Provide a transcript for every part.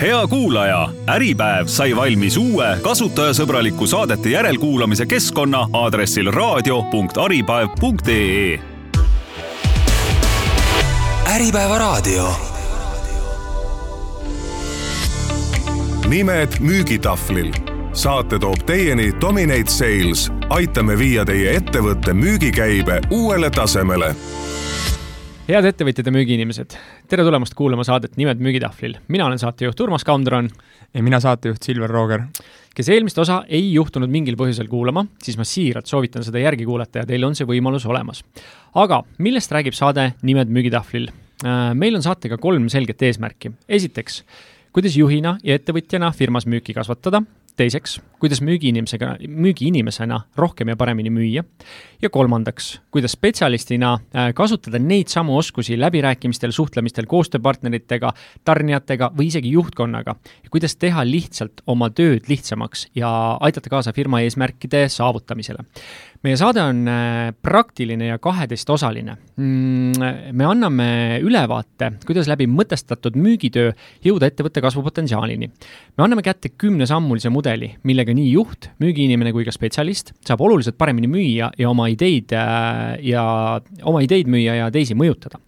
hea kuulaja, Äripäev sai valmis uue kasutajasõbraliku saadete järelkuulamise keskkonna aadressil raadio.aripäev.ee. Äripäeva raadio. nimed müügitahvlil. saate toob teieni Dominate Sales. aitame viia teie ettevõtte müügikäibe uuele tasemele head ettevõtjad ja müügiinimesed, tere tulemast kuulama saadet Nimed müügitahvlil. mina olen saatejuht Urmas Kaundron. ja mina saatejuht Silver Rooger. kes eelmist osa ei juhtunud mingil põhjusel kuulama, siis ma siiralt soovitan seda järgi kuulata ja teil on see võimalus olemas. aga millest räägib saade Nimed müügitahvlil? Äh, meil on saatega kolm selget eesmärki. esiteks, kuidas juhina ja ettevõtjana firmas müüki kasvatada teiseks, kuidas müügiinimesega, müügiinimesena rohkem ja paremini müüa. ja kolmandaks, kuidas spetsialistina äh, kasutada neid samu oskusi läbirääkimistel, suhtlemistel koostööpartneritega, tarnijatega või isegi juhtkonnaga. ja kuidas teha lihtsalt oma tööd lihtsamaks ja aidata kaasa firma eesmärkide saavutamisele meie saade on äh, praktiline ja kaheteistosaline. Mm, me anname ülevaate, kuidas läbi mõtestatud müügitöö jõuda ettevõtte kasvupotentsiaalini. me anname kätte kümnesammulise mudeli, millega nii juht, müügiinimene kui ka spetsialist saab oluliselt paremini müüa ja oma ideid äh, ja oma ideid müüa ja teisi mõjutada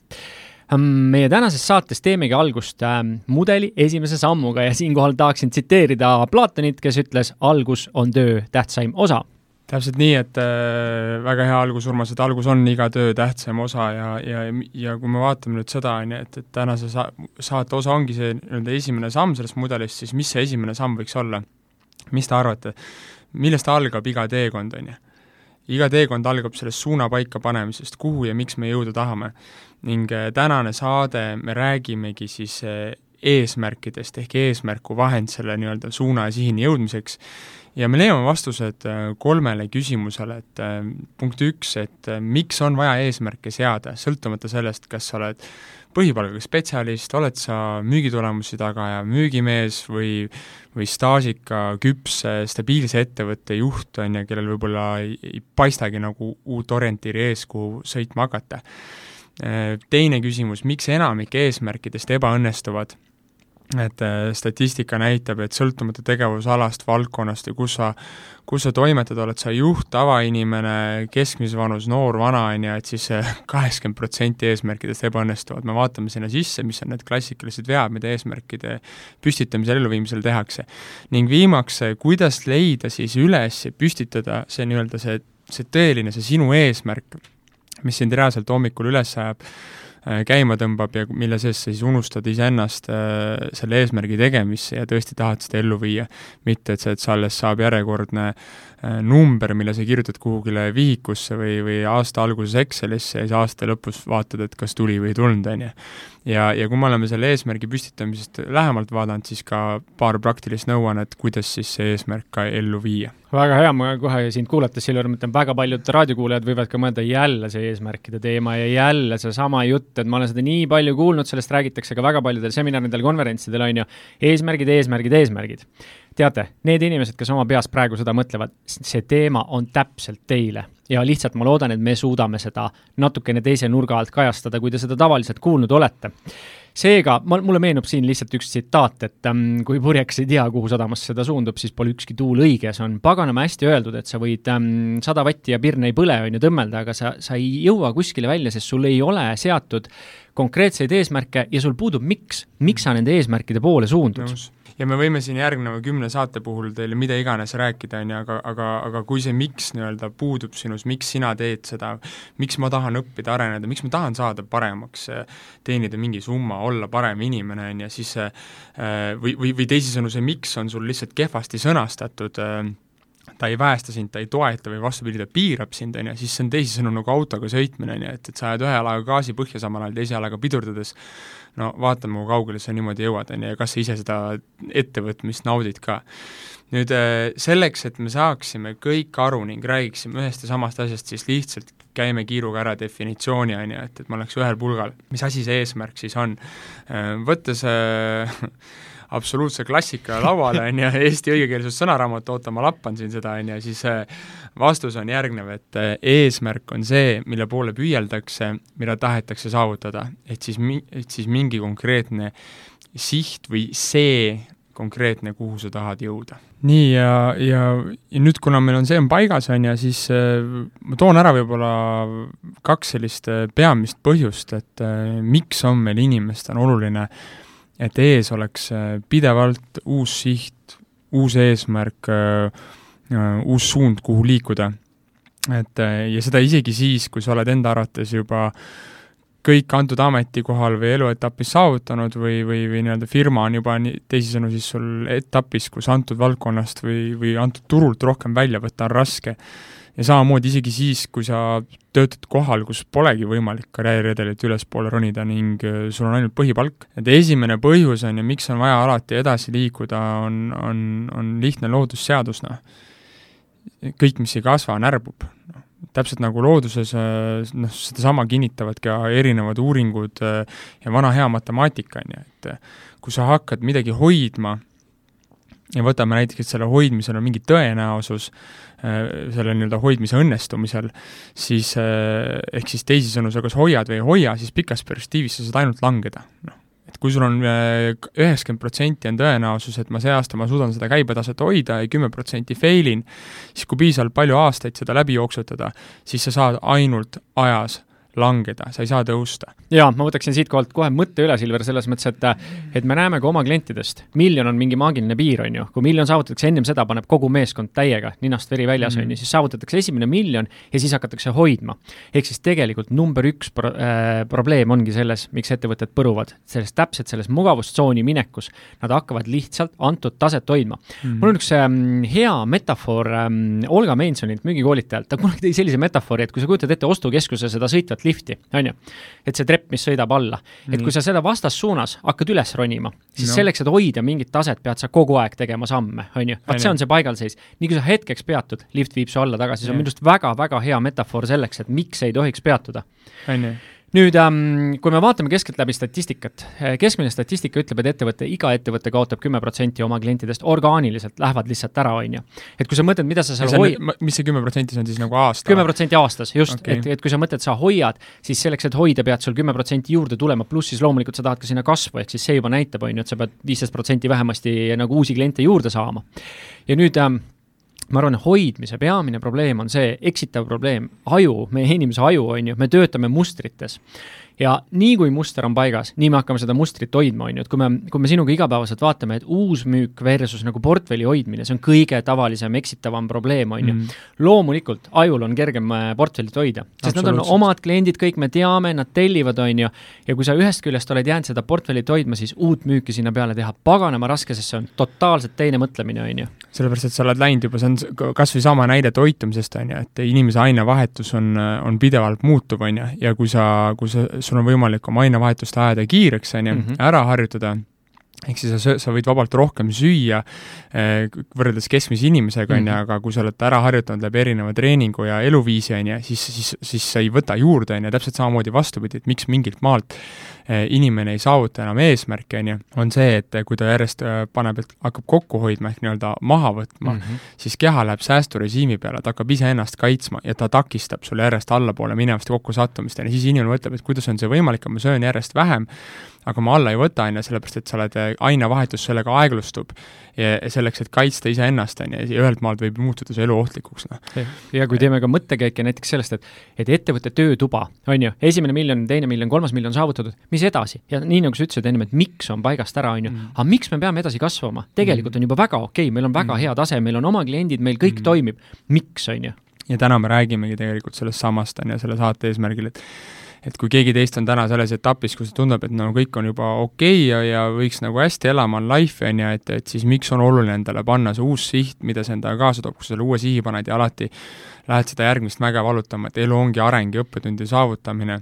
meie tänases saates teemegi algust äh, mudeli esimese sammuga ja siinkohal tahaksin tsiteerida Platonit, kes ütles, algus on töö tähtsaim osa täpselt nii, et äh, väga hea algus, Urmas, et algus on iga töö tähtsam osa ja, ja, ja kui me vaatame nüüd seda, on ju, et, et tänase sa-, saate osa ongi see nii-öelda esimene samm sellest mudelist, siis mis see esimene samm võiks olla? mis te arvate, millest algab iga teekond, on ju? iga teekond algab sellest suuna paika panemisest, kuhu ja miks me jõuda tahame. ning äh, tänane saade, me räägimegi siis äh, eesmärkidest ehk eesmärku vahend selle nii-öelda suuna ja sihini jõudmiseks ja me leiame vastused äh, kolmele küsimusele, et äh, punkt üks, et äh, miks on vaja eesmärke seada, sõltumata sellest, kas sa oled põhipalgaga spetsialist, oled sa müügitulemusi tagaja, müügimees või või staažika, küps, stabiilse ettevõtte juht, on ju, kellel võib-olla ei, ei paistagi nagu uut orientiiri ees, kuhu sõitma hakata. Teine küsimus, miks enamik eesmärkidest ebaõnnestuvad et äh, statistika näitab, et sõltumata tegevusalast, valdkonnast ja kus sa, kus sa toimetad, oled sa juht, tavainimene, keskmise vanus, noor, vana, on ju, et siis kaheksakümmend protsenti eesmärkidest ebaõnnestuvad, me vaatame sinna sisse, mis on need klassikalised vead, mida eesmärkide püstitamisel, elluviimisel tehakse. ning viimaks, kuidas leida siis üles ja püstitada see nii-öelda see, see tõeline, see sinu eesmärk, mis sind reaalselt hommikul üles ajab Äh, käima tõmbab ja mille sees sa siis unustad iseennast äh, selle eesmärgi tegemisse ja tõesti tahad seda ellu viia. mitte et see, et sa alles saab järjekordne äh, number, mille sa kirjutad kuhugile vihikusse või, või aasta alguses Excelisse ja siis aasta lõpus vaatad, et kas tuli või ei tulnud, on ju ja, ja kui me oleme selle eesmärgi püstitamisest lähemalt vaadanud, siis ka paar praktilist nõuannet, kuidas siis see eesmärk ka ellu viia. väga hea, ma kohe sind kuulates, Silver, mõtlen, väga paljud raadiokuulajad võivad ka mõelda jälle see eesmärkide teema ja jälle seesama jutt, et ma olen seda nii palju kuulnud, sellest räägitakse ka väga paljudel seminaridel, konverentsidel, on ju, eesmärgid, eesmärgid, eesmärgid teate, need inimesed, kes oma peas praegu seda mõtlevad, see teema on täpselt teile. Ja lihtsalt ma loodan, et me suudame seda natukene teise nurga alt kajastada, kui te seda tavaliselt kuulnud olete. seega, ma, mulle meenub siin lihtsalt üks tsitaat, et ähm, kui purjeks ei tea, kuhu sadamasse ta suundub, siis pole ükski tuul õige, see on paganama hästi öeldud, et sa võid ähm, sada vatti ja pirn ei põle, on ju, tõmmelda, aga sa, sa ei jõua kuskile välja, sest sul ei ole seatud konkreetseid eesmärke ja sul puudub miks, miks sa nende eesmärkide poole suundud no ja me võime siin järgneva kümne saate puhul teile mida iganes rääkida, on ju, aga, aga, aga kui see miks nii-öelda puudub sinus, miks sina teed seda, miks ma tahan õppida, areneda, miks ma tahan saada paremaks, teenida mingi summa, olla parem inimene, on ju, siis see või, või, või teisisõnu, see miks on sul lihtsalt kehvasti sõnastatud äh, ta ei väesta sind, ta ei toeta või vastupidi, ta piirab sind, on ju, siis see on teisisõnu nagu autoga sõitmine, on ju, et, et sa ajad ühe jalaga gaasi põhja, samal ajal teise jalaga pidurdades, no vaatame, kui kaugele sa niimoodi jõuad, on ju, ja kas sa ise seda ettevõtmist naudid ka. nüüd äh, selleks, et me saaksime kõik aru ning räägiksime ühest ja samast asjast, siis lihtsalt käime kiiruga ära definitsiooni, on ju, et, et ma oleks ühel pulgal. mis asi see eesmärk siis on? Äh, võttes äh, absoluutse klassika lauale, on ju, Eesti õigekeelsus sõnaraamat, oota, ma lappan siin seda, on ju, siis äh, vastus on järgnev, et äh, eesmärk on see, mille poole püüeldakse, mida tahetakse saavutada, et siis mi-, et siis mingi konkreetne siht või see konkreetne, kuhu sa tahad jõuda. nii, ja, ja, ja nüüd, kuna meil on see on paigas, on ju, siis äh, ma toon ära võib-olla kaks sellist äh, peamist põhjust, et äh, miks on meil inimestel oluline, et ees oleks äh, pidevalt uus siht, uus eesmärk äh,, äh, uus suund, kuhu liikuda. et ja seda isegi siis, kui sa oled enda arvates juba kõik antud ametikohal või eluetapis saavutanud või, või, või nii-öelda firma on juba nii, teisisõnu siis sul etapis, kus antud valdkonnast või, või antud turult rohkem välja võtta on raske. Ja samamoodi isegi siis, kui sa töötad kohal, kus polegi võimalik karjääriredelit ülespoole ronida ning äh, sul on ainult põhipalk. et esimene põhjus on ju, miks on vaja alati edasi liikuda, on, on, on lihtne loodusseadus, noh. kõik, mis ei kasva, närbub, noh täpselt nagu looduses äh, noh, sedasama kinnitavad ka erinevad uuringud äh, ja vana hea matemaatika, on ju, et kui sa hakkad midagi hoidma ja võtame näiteks, et selle hoidmisel on mingi tõenäosus, selle nii-öelda hoidmise õnnestumisel, siis ehk siis teisisõnu, sa kas hoiad või ei hoia, siis pikas perspektiivis sa saad ainult langeda, noh. Et kui sul on äh, üheksakümmend protsenti on tõenäosus, et ma see aasta ma suudan seda käibetaset hoida ja kümme protsenti fail in, siis kui piisavalt palju aastaid seda läbi jooksutada, siis sa saad ainult ajas langeda, sa ei saa tõusta. jaa, ma võtaksin siitkohalt kohe mõtte üle, Silver, selles mõttes, et et me näeme ka oma klientidest, miljon on mingi maagiline piir, on ju, kui miljon saavutatakse, ennem seda paneb kogu meeskond täiega, ninast veri väljas on ju, siis saavutatakse esimene miljon ja siis hakatakse hoidma. ehk siis tegelikult number üks pro- äh,, probleem ongi selles, miks ettevõtted põruvad, selles täpselt selles mugavustsooni minekus, nad hakkavad lihtsalt antud taset hoidma mm. -hmm. mul on üks ähm, hea metafoor ähm, Olga Meinsonilt, müügikoolitajalt, ta kunagi tõi sellise metafoori, et kui sa kujutad ette ostukeskuse seda sõitvat lifti, on ju. et see trepp, mis sõidab alla, et kui sa selle vastassuunas hakkad üles ronima, siis no. selleks, et hoida mingit taset, pead sa kogu aeg tegema samme, on ju. vaat see on see paigalseis. nii kui sa hetkeks peatud, lift viib su alla tagasi, see on minu arust väga-väga hea metafoor selleks, et miks ei tohiks peatuda. on ju nüüd ähm, kui me vaatame keskeltläbi statistikat, äh, keskmine statistika ütleb, et ettevõte, iga ettevõte kaotab kümme protsenti oma klientidest orgaaniliselt, lähevad lihtsalt ära, on ju. et kui sa mõtled, mida sa seal hoi-. mis see kümme protsenti, see on siis nagu aasta? kümme protsenti aastas, just okay., et, et kui sa mõtled, sa hoiad, siis selleks, et hoida, pead sul kümme protsenti juurde tulema, pluss siis loomulikult sa tahad ka sinna kasvu, ehk siis see juba näitab, on ju, et sa pead viisteist protsenti vähemasti nagu uusi kliente juurde saama. ja nüüd ähm, ma arvan, hoidmise peamine probleem on see eksitav probleem, aju, meie inimese aju, on ju, me töötame mustrites ja nii kui muster on paigas, nii me hakkame seda mustrit hoidma, on ju, et kui me, kui me sinuga igapäevaselt vaatame, et uusmüük versus nagu portfelli hoidmine, see on kõige tavalisem eksitavam probleem, on ju. Mm. loomulikult, ajul on kergem äh, portfellit hoida, sest nad on omad kliendid, kõik me teame, nad tellivad, on ju, ja kui sa ühest küljest oled jäänud seda portfellit hoidma, siis uut müüki sinna peale teha paganama raske, sest see on totaalselt teine mõtlemine, on ju. sellepärast, et sa oled läinud juba, see on kas või sama näide toitumisest, on ju, et inimese ainevahetus on, on pidevalt muutuv, on ju, ja kui sa, kui sa sul on võimalik oma ainevahetust ajada kiireks, on ju, mhm. ära harjutada, ehk siis sa, sa võid vabalt rohkem süüa eh, võrreldes keskmise inimesega, on ju, mhm. aga kui sa oled ära harjutanud läbi erineva treeningu ja eluviisi, on ju, siis, siis, siis sa ei võta juurde, on ju, täpselt samamoodi vastupidi, et miks mingilt maalt Eh, inimene ei saavuta enam eesmärke, on ju, on see, et kui ta järjest eh, paneb, et hakkab kokku hoidma ehk nii-öelda maha võtma mm, -hmm. siis keha läheb säästurežiimi peale, ta hakkab iseennast kaitsma ja ta takistab sul järjest allapoole minevast kokkusattumist, on ju, siis inimene mõtleb, et kuidas on see võimalik, et ma söön järjest vähem, aga ma alla ei võta, on ju, sellepärast et sa oled, eh, ainevahetus sellega aeglustub. ja selleks, et kaitsta iseennast, on ju, ja ühelt maalt võib muutuda see elu ohtlikuks, noh. ja kui teeme ka mõttekäike näiteks sellest, et et ettevõtte töötuba, on ju, esimene miljon, teine miljon, kolmas miljon saavutatud, mis edasi? ja nii, nagu sa ütlesid ennem, et miks on paigast ära, on ju, mm. aga miks me peame edasi kasvama? tegelikult mm. on juba väga okei okay,, meil on väga mm. hea tase, meil on oma kliendid, meil kõik mm. toimib, miks, on ju? ja täna me räägimegi tegelikult sellest samast, on ju, selle saate eesmärgil, et et kui keegi teist on täna selles etapis, kus tundub, et no kõik on juba okei okay ja, ja võiks nagu hästi elama on life, on ju, et, et siis miks on oluline endale panna see uus siht, mida see endaga kaasa toob, kui sa selle uue sihi paned ja alati lähed seda järgmist mäge valutama, et elu ongi areng ja õppetundide saavutamine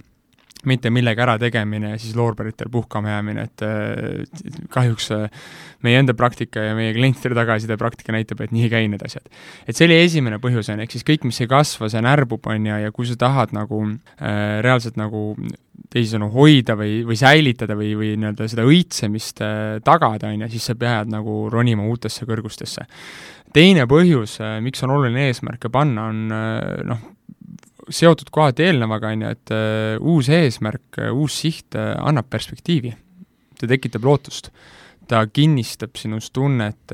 mitte millegi ärategemine ja siis loorberitel puhkama jäämine, et äh, kahjuks äh, meie enda praktika ja meie klientide tagasiside praktika näitab, et nii ei käi need asjad. et see oli esimene põhjus, on ju, ehk siis kõik, mis ei kasva, see närbub, on ju, ja kui sa tahad nagu äh, reaalselt nagu teisisõnu hoida või, või säilitada või, või nii-öelda seda õitsemist äh, tagada, on ju, siis sa pead nagu ronima uutesse kõrgustesse. teine põhjus äh,, miks on oluline eesmärke panna, on äh, noh, seotud kohati eelnevaga, on ju, et uh, uus eesmärk uh,, uus siht uh, annab perspektiivi. ta tekitab lootust. ta kinnistab sinus tunnet,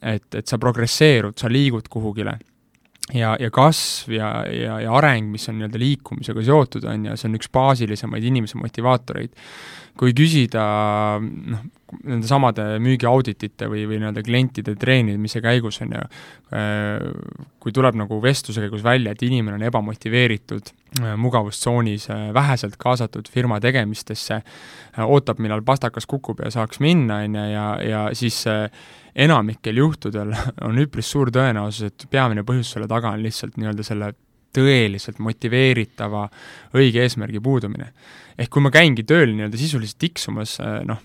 et, et sa progresseerud, sa liigud kuhugile ja, ja kasv ja, ja, ja areng, mis on nii-öelda liikumisega seotud, on ju, see on üks baasilisemaid inimese motivaatoreid. kui küsida noh, nende samade müügiauditite või, või nii-öelda klientide treenimise käigus, on ju, äh, kui tuleb nagu vestluse käigus välja, et inimene on ebamotiveeritud, äh, mugavustsoonis, äh, väheselt kaasatud firma tegemistesse, ootab, millal pastakas kukub ja saaks minna, on ju, ja, ja siis enamikel juhtudel on üpris suur tõenäosus, et peamine põhjus selle taga on lihtsalt nii-öelda selle tõeliselt motiveeritava õige eesmärgi puudumine. ehk kui ma käingi tööl nii-öelda sisuliselt tiksumas, noh,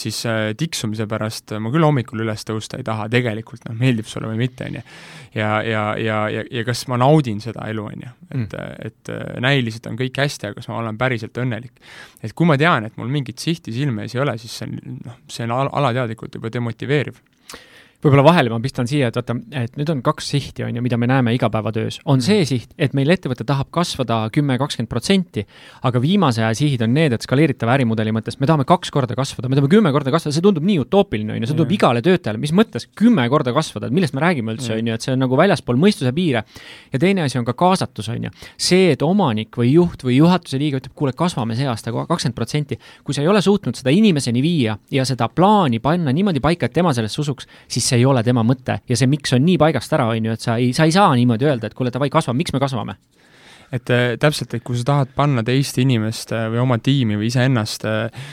siis äh, tiksumise pärast ma küll hommikul üles tõusta ei taha, tegelikult noh, meeldib sulle või mitte, on ju. ja, ja, ja, ja, ja kas ma naudin seda elu, on ju, et mm., et äh, näiliselt on kõik hästi, aga kas ma olen päriselt õnnelik. et kui ma tean, et mul mingit sihti silme ees ei ole, siis see on noh, see on al alateadlikult juba demotiveeriv võib-olla vahele ma pistan siia, et vaata, et nüüd on kaks sihti, on ju, mida me näeme igapäevatöös. on mm. see siht, et meil ettevõte tahab kasvada kümme, kakskümmend protsenti, aga viimase aja sihid on need, et skaleeritava ärimudeli mõttes me tahame kaks korda kasvada, me tahame kümme korda kasvada, see tundub nii utoopiline, on ju, see tundub igale töötajale, mis mõttes kümme korda kasvada, et millest me räägime üldse, on ju, et see on nagu väljaspool mõistuse piire. ja teine asi on ka kaasatus, on ju. see, et omanik või juht või juhatuse liige ütleb, kuule, kasvame see aasta kakskümmend protsenti, kui sa ei ole suutnud seda inimeseni viia ja seda plaani panna niimoodi paika, et tema sellesse usuks, siis see ei ole tema mõte ja see miks on nii paigast ära, on ju, et sa ei, sa ei saa niimoodi öelda, et kuule, davai, kasvame, miks me kasvame et äh, täpselt, et kui sa tahad panna teist inimest äh, või oma tiimi või iseennast äh,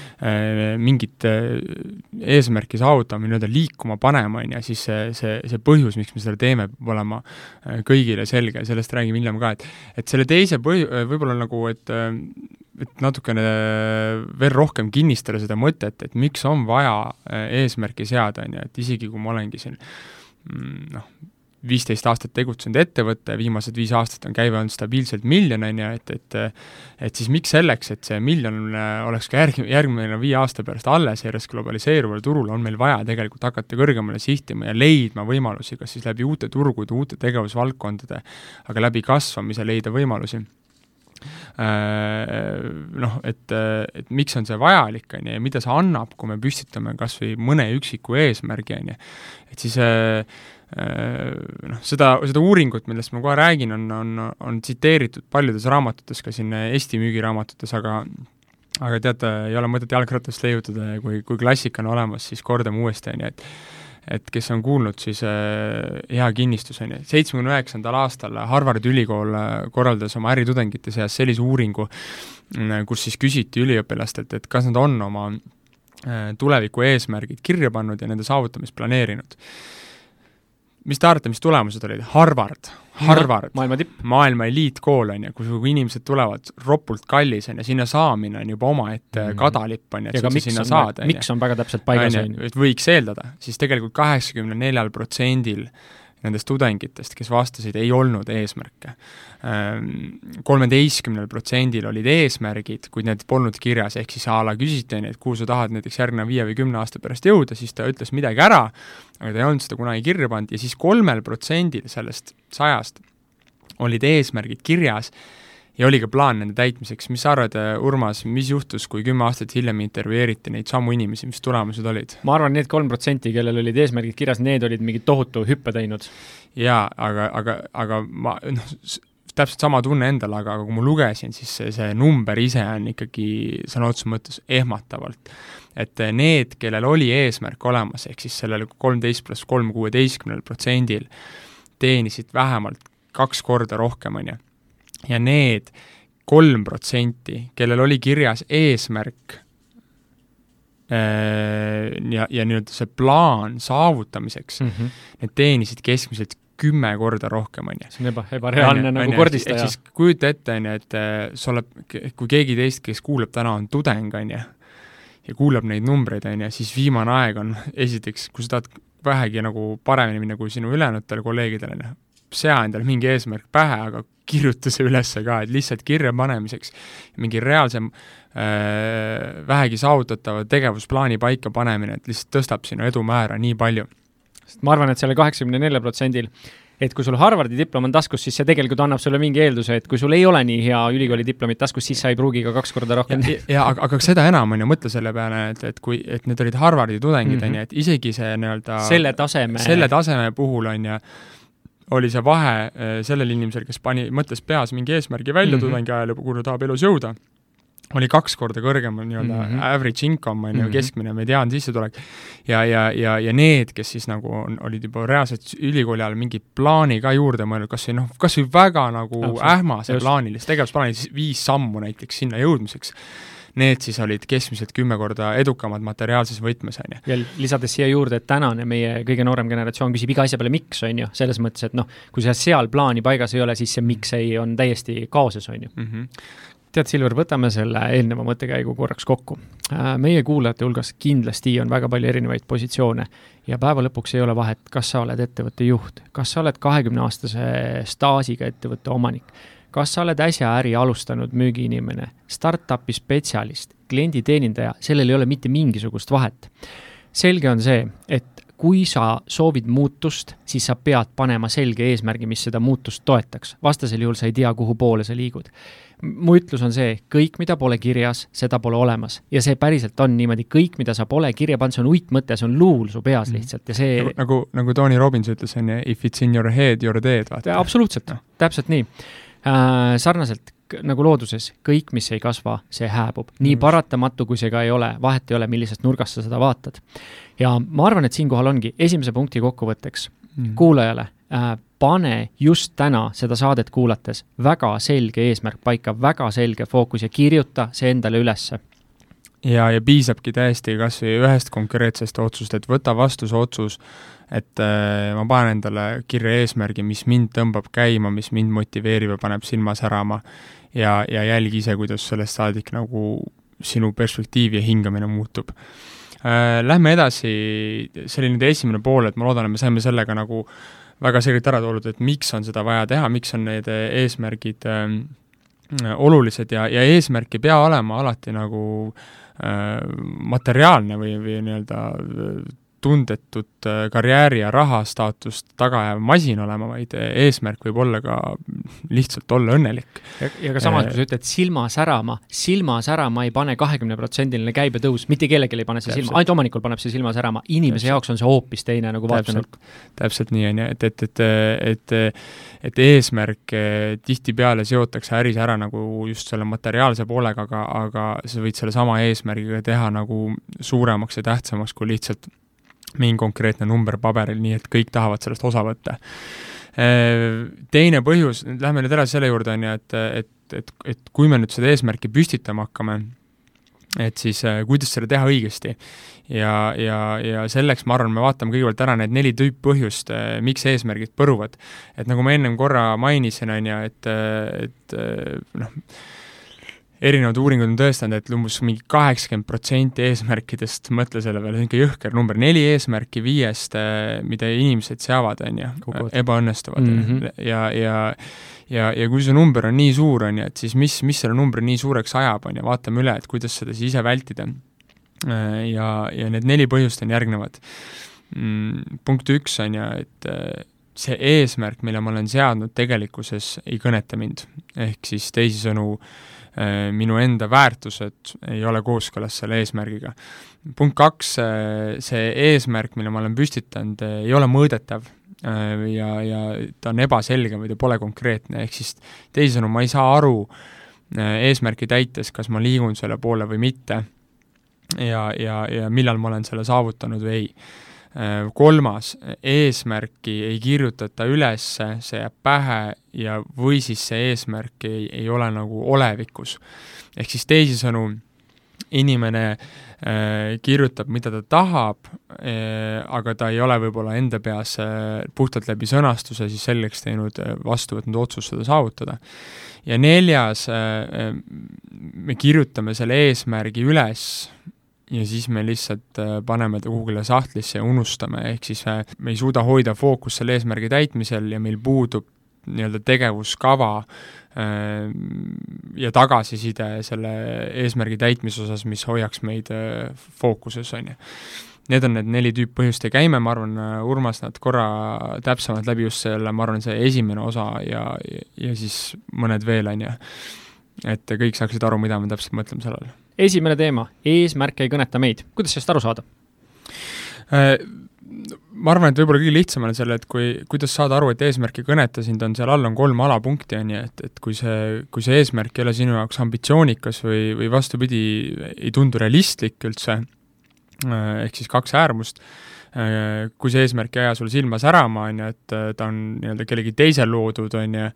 mingit eesmärki saavutama, nii-öelda liikuma panema, on ju, siis see, see, see põhjus, miks me seda teeme, peab olema kõigile selge sellest räägime hiljem ka, et et selle teise põhi-, võib-olla nagu, et et natukene veel rohkem kinnistada seda mõtet, et miks on vaja eesmärki seada, on ju, et isegi kui ma olengi siin mm, noh, viisteist aastat tegutsenud ettevõte, viimased viis aastat on käive olnud stabiilselt miljon, on ju, et, et et siis miks selleks, et see miljon oleks ka järg, järgmine viie aasta pärast alles järjest globaliseeruval turul, on meil vaja tegelikult hakata kõrgemale sihtima ja leidma võimalusi, kas siis läbi uute turgude, uute tegevusvaldkondade, aga läbi kasvamise leida võimalusi Äh, noh, et, et miks on see vajalik, on ju, ja mida see annab, kui me püstitame kas või mõne üksiku eesmärgi, on ju. et siis äh, äh, noh, seda, seda uuringut, millest ma kohe räägin, on, on, on tsiteeritud paljudes raamatutes, ka siin Eesti müügiraamatutes, aga aga teate, ei ole mõtet jalgratast leiutada ja kui, kui klassika on olemas, siis kordame uuesti, on ju, et et kes on kuulnud, siis äh, hea kinnistus on ju, seitsmekümne üheksandal aastal Harvardi ülikool äh, korraldas oma äritudengite seas sellise uuringu, mm, kus siis küsiti üliõpilastelt, et kas nad on oma äh, tuleviku eesmärgid kirja pannud ja nende saavutamist planeerinud mis te arvate, mis tulemused olid? Harvard, Harvard, maailma tipp, maailma eliitkool, on ju, kus inimesed tulevad ropult kallis, on ju, sinna saamine on juba omaette mm. kadalipp, on ju, et sa sinna saad, on ju. miks on väga täpselt paigas, on ju. võiks eeldada, siis tegelikult kaheksakümne neljal protsendil nendest tudengitest, kes vastasid, ei olnud eesmärke. Ehm, kolmeteistkümnel protsendil olid eesmärgid, kuid need polnud kirjas, ehk siis a la küsiti, et kuhu sa tahad näiteks järgneva viie või kümne aasta pärast jõuda, siis ta ütles midagi ära, aga ta ei olnud seda kunagi kirja pannud ja siis kolmel protsendil sellest sajast olid eesmärgid kirjas ja oli ka plaan nende täitmiseks, mis sa arvad, äh, Urmas, mis juhtus, kui kümme aastat hiljem intervjueeriti neid samu inimesi, mis tulemused olid? ma arvan, need kolm protsenti, kellel olid eesmärgid kirjas, need olid mingi tohutu hüppe teinud. jaa, aga, aga, aga ma noh, täpselt sama tunne endal, aga, aga kui ma lugesin, siis see, see number ise on ikkagi sõna otseses mõttes ehmatavalt. et need, kellel oli eesmärk olemas, ehk siis sellel kolmteist pluss kolm kuueteistkümnel protsendil, teenisid vähemalt kaks korda rohkem, on ju ja need kolm protsenti, kellel oli kirjas eesmärk äh, ja, ja nii-öelda see plaan saavutamiseks mm, -hmm. need teenisid keskmiselt kümme korda rohkem, on ju. see on eba, ebareaalne nagu kordistaja. ehk siis kujuta ette, on ju, et äh, sa oled, kui keegi teist, kes kuulab täna, on tudeng, on ju, ja kuulab neid numbreid, on ju, siis viimane aeg on esiteks, kui sa tahad vähegi nagu paremini minna kui sinu ülejäänutel kolleegidel, on ju, sea endale mingi eesmärk pähe, aga kirjuta see üles ka, et lihtsalt kirja panemiseks mingi reaalsem äh, vähegi saavutatava tegevusplaani paika panemine, et lihtsalt tõstab sinu edumäära nii palju. sest ma arvan, et selle kaheksakümne neljal protsendil et kui sul Harvardi diplom on taskus, siis see tegelikult annab sulle mingi eelduse, et kui sul ei ole nii hea ülikooli diplomit taskus, siis sa ei pruugi ka kaks korda rohkem ja, ja aga, aga seda enam, on ju, mõtle selle peale, et, et kui, et need olid Harvardi tudengid, on ju, et isegi see nii-öelda selle taseme selle taseme puhul, on ju, oli see vahe äh, sellel inimesel, kes pani, mõtles peas mingi eesmärgi välja mm -hmm. tudengi ajal, kuhu ta tahab elus jõuda, oli kaks korda kõrgem nii-öelda mm -hmm. average income, on ju, mhm. keskmine mediaansissetulek. ja, ja, ja, ja need, kes siis nagu on, olid juba reaalselt ülikooli ajal mingi plaani ka juurde mõelnud, kas või noh, kas või väga nagu ähmase plaanilist tegevusplaani, siis viis sammu näiteks sinna jõudmiseks need siis olid keskmiselt kümme korda edukamad materiaalses võtmes, on ju. ja lisades siia juurde, et tänane meie kõige noorem generatsioon küsib iga asja peale miks, on ju, selles mõttes, et noh, kui sa seal plaani paigas ei ole, siis see miks ei, on täiesti kaoses, on ju mm. -hmm tead, Silver, võtame selle eelneva mõttekäigu korraks kokku. Äh, meie kuulajate hulgas kindlasti on väga palju erinevaid positsioone ja päeva lõpuks ei ole vahet, kas sa oled ettevõtte juht, kas sa oled kahekümneaastase staažiga ettevõtte omanik kas sa oled äsja äri alustanud müügiinimene, startup'i spetsialist, klienditeenindaja, sellel ei ole mitte mingisugust vahet. selge on see, et kui sa soovid muutust, siis sa pead panema selge eesmärgi, mis seda muutust toetaks, vastasel juhul sa ei tea, kuhu poole sa liigud. mu ütlus on see, kõik, mida pole kirjas, seda pole olemas ja see päriselt on niimoodi, kõik, mida sa pole kirja pannud, see on uitmõte, see on luul su peas mhm. lihtsalt ja see nagu, nagu, nagu Tony Robbins ütles, on ju, if it's in your head, you are dead, vaata. absoluutselt no., täpselt nii äh,. sarnaselt nagu looduses, kõik, mis ei kasva, see hääbub. nii mm. paratamatu, kui see ka ei ole, vahet ei ole, millisest nurgast sa seda vaatad. ja ma arvan, et siinkohal ongi esimese punkti kokkuvõtteks mm. kuulajale äh,, pane just täna seda saadet kuulates väga selge eesmärk paika, väga selge fookus ja kirjuta see endale ülesse ja, ja piisabki täiesti kas või ühest konkreetsest otsust, et võta vastu see otsus, et äh, ma panen endale kirja eesmärgi, mis mind tõmbab käima, mis mind motiveerib ja paneb silma särama ja, ja jälgi ise, kuidas sellest saadik nagu sinu perspektiiv ja hingamine muutub äh,. Lähme edasi, see oli nüüd esimene pool, et ma loodan, et me saime sellega nagu väga selgelt ära toodud, et miks on seda vaja teha, miks on need eesmärgid äh, olulised ja, ja eesmärk ei pea olema alati nagu äh, materiaalne või, või nii-öelda tundetut äh, karjääri ja rahastaatust taga ajav masin olema, vaid äh, eesmärk võib olla ka lihtsalt olla õnnelik. ja, ka samas, kui sa ütled silma särama, silma särama ei pane kahekümneprotsendiline käibetõus, mitte kellelgi ei pane see silma, ainult omanikul paneb see silma särama, inimese täpselt. jaoks on see hoopis teine nagu vaatenurk. täpselt nii, on ju, et, et, et, et et eesmärk tihtipeale seotakse äris ära nagu just selle materiaalse poolega, aga, aga sa võid sellesama eesmärgiga teha nagu suuremaks ja tähtsamaks kui lihtsalt mingi konkreetne number paberil, nii et kõik tahavad sellest osa võtta. Teine põhjus, lähme nüüd edasi selle juurde, on ju, et, et, et, et kui me nüüd seda eesmärki püstitama hakkame, et siis kuidas seda teha õigesti. ja, ja, ja selleks ma arvan, me vaatame kõigepealt ära need neli tüüppõhjust, miks eesmärgid põruvad. et nagu ma ennem korra mainisin, on ju, et, et noh, erinevad uuringud on tõestanud, et umbes mingi kaheksakümmend protsenti eesmärkidest, mõtle selle peale, niisugune jõhker number, neli eesmärki viiest, äh, mida inimesed seavad, on ju, ebaõnnestuvad mm. -hmm. ja, ja ja, ja kui see number on nii suur, on ju, et siis mis, mis selle numbri nii suureks ajab, on ju, vaatame üle, et kuidas seda siis ise vältida. Äh, ja, ja need neli põhjust on järgnevad. Mm, punkt üks on ju, et äh, see eesmärk, mille ma olen seadnud, tegelikkuses ei kõneta mind. ehk siis teisisõnu minu enda väärtused ei ole kooskõlas selle eesmärgiga. punkt kaks, äh, see eesmärk, mille ma olen püstitanud, äh, ei ole mõõdetav ja, ja ta on ebaselge või ta pole konkreetne, ehk siis teisisõnu, ma ei saa aru eesmärki täites, kas ma liigun selle poole või mitte ja, ja, ja millal ma olen selle saavutanud või ei Äh, kolmas, eesmärki ei kirjutata üles, see jääb pähe ja, või siis see eesmärk ei, ei ole nagu olevikus. ehk siis teisisõnu, inimene äh, kirjutab, mida ta tahab äh,, aga ta ei ole võib-olla enda peas äh, puhtalt läbi sõnastuse siis selgeks teinud äh,, vastu võtnud otsust seda saavutada. ja neljas äh,, äh me kirjutame selle eesmärgi üles ja siis me lihtsalt äh, paneme ta kuhugile sahtlisse ja unustame, ehk siis äh, me ei suuda hoida fookust selle eesmärgi täitmisel ja meil puudub nii-öelda tegevuskava äh, ja tagasiside selle eesmärgi täitmise osas, mis hoiaks meid fookuses, on ju. need on need neli tüüppõhjust ja käime, ma arvan, Urmas, nad korra täpsemalt läbi just selle, ma arvan, see esimene osa ja, ja, siis mõned veel, on ju. et kõik saaksid aru, mida me täpselt mõtleme selle all. Esimene teema, eesmärk ei kõneta meid, kuidas sellest aru saada? Äh, ma arvan, et võib-olla kõige lihtsam on selle, et kui, kuidas saada aru, et eesmärk ei kõneta sind, on seal all on kolm alapunkti, on ju, et, et kui see, kui see eesmärk ei ole sinu jaoks ambitsioonikas või, või vastupidi, ei tundu realistlik üldse, äh, ehk siis kaks äärmust, kui see eesmärk ei aja sul silma särama, on ju, et ta on nii-öelda kellegi teise loodud, on ju,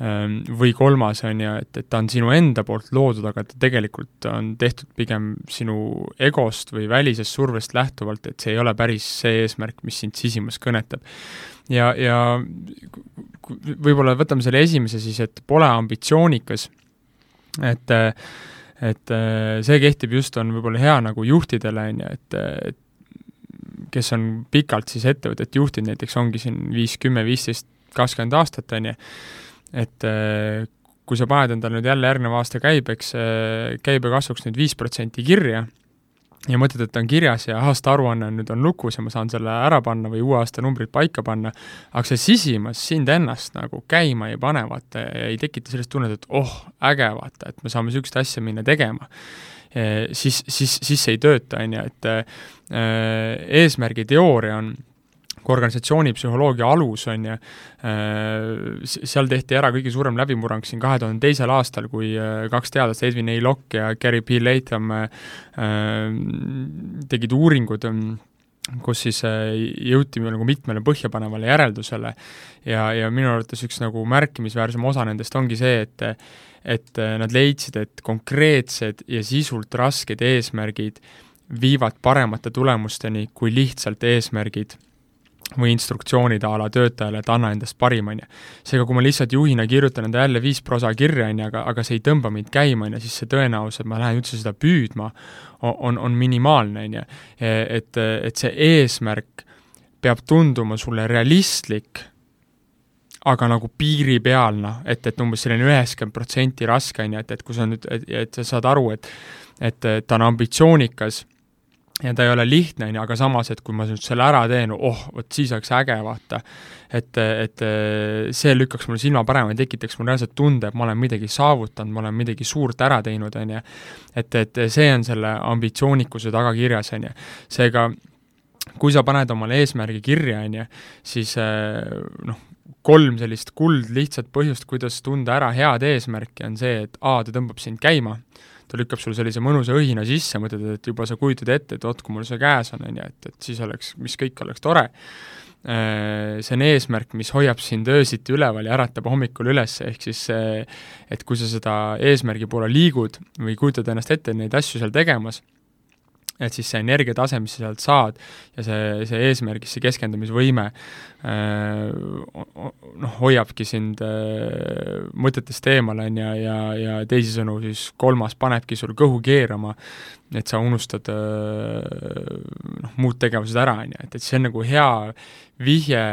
Ehm, või kolmas on ju, et, et ta on sinu enda poolt loodud, aga ta tegelikult on tehtud pigem sinu egost või välisest survest lähtuvalt, et see ei ole päris see eesmärk, mis sind sisimas kõnetab. ja, ja võib-olla võtame selle esimese siis, et pole ambitsioonikas, et et see kehtib just, on võib-olla hea nagu juhtidele, on ju, et, et kes on pikalt siis ettevõtet juhtinud, näiteks ongi siin viis, kümme, viisteist, kakskümmend aastat, on ju, et äh, kui sa paned endale nüüd jälle järgneva aasta käibeks, äh, käibekasvuks nüüd viis protsenti kirja ja mõtled, et on kirjas ja aastaaruanne nüüd on lukus ja ma saan selle ära panna või uue aasta numbrid paika panna, aga see sisimas sind ennast nagu käima ei pane, vaata, ei tekita sellist tunnet, et oh, äge, vaata, et me saame niisugust asja minna tegema. Siis, siis, siis see ei tööta, on ju, et äh, eesmärgi teooria on kui organisatsioonipsühholoogia alus, on ju, äh, seal tehti ära kõige suurem läbimurrang siin kahe tuhande teisel aastal, kui äh, kaks teadlast, Edwin A. Locke ja Gary P. Latham tegid uuringud, kus siis jõuti nagu mitmele põhjapanevale järeldusele ja, ja minu arvates üks nagu märkimisväärsem osa nendest ongi see, et et nad leidsid, et konkreetsed ja sisult rasked eesmärgid viivad paremate tulemusteni kui lihtsalt eesmärgid või instruktsioonid a la töötajale, et anna endast parim, on ju. seega, kui ma lihtsalt juhina kirjutan enda jälle viis prosa kirja, on ju, aga, aga see ei tõmba mind käima, on ju, siis see tõenäosus, et ma lähen üldse seda püüdma, on, on minimaalne, on ju. et, et see eesmärk peab tunduma sulle realistlik, aga nagu piiripealne, et, et umbes selline üheksakümmend protsenti raske, on ju, et, et kui sa nüüd, et, sa saad aru, et et ta on ambitsioonikas ja ta ei ole lihtne, on ju, aga samas, et kui ma nüüd selle ära teen, oh, vot siis oleks äge, vaata. et, et see lükkaks mul silma parema ja tekitaks mul reaalselt tunde, et ma olen midagi saavutanud, ma olen midagi suurt ära teinud, on ju. et, et see on selle ambitsioonikuse taga kirjas, on ju. seega kui sa paned omale eesmärgi kirja, on ju, siis noh, kolm sellist kuldlihtsat põhjust, kuidas tunda ära head eesmärki, on see, et A, ta tõmbab sind käima, ta lükkab sul sellise mõnusa õhina sisse, mõtled, et juba sa kujutad ette, et vot, kui mul see käes on, on ju, et, et siis oleks, mis kõik oleks tore. Äh, see on eesmärk, mis hoiab sind öösiti üleval ja äratab hommikul üles, ehk siis see, et kui sa seda eesmärgi poole liigud või kujutad ennast ette neid asju seal tegemas, et siis see energiatase, mis sa sealt saad ja see, see eesmärgisse keskendumisvõime noh, hoiabki sind mõtetest eemale, on ju, ja, ja, ja teisisõnu siis kolmas panebki sul kõhu keerama, et sa unustad noh, muud tegevused ära, on ju, et, et see on nagu hea vihje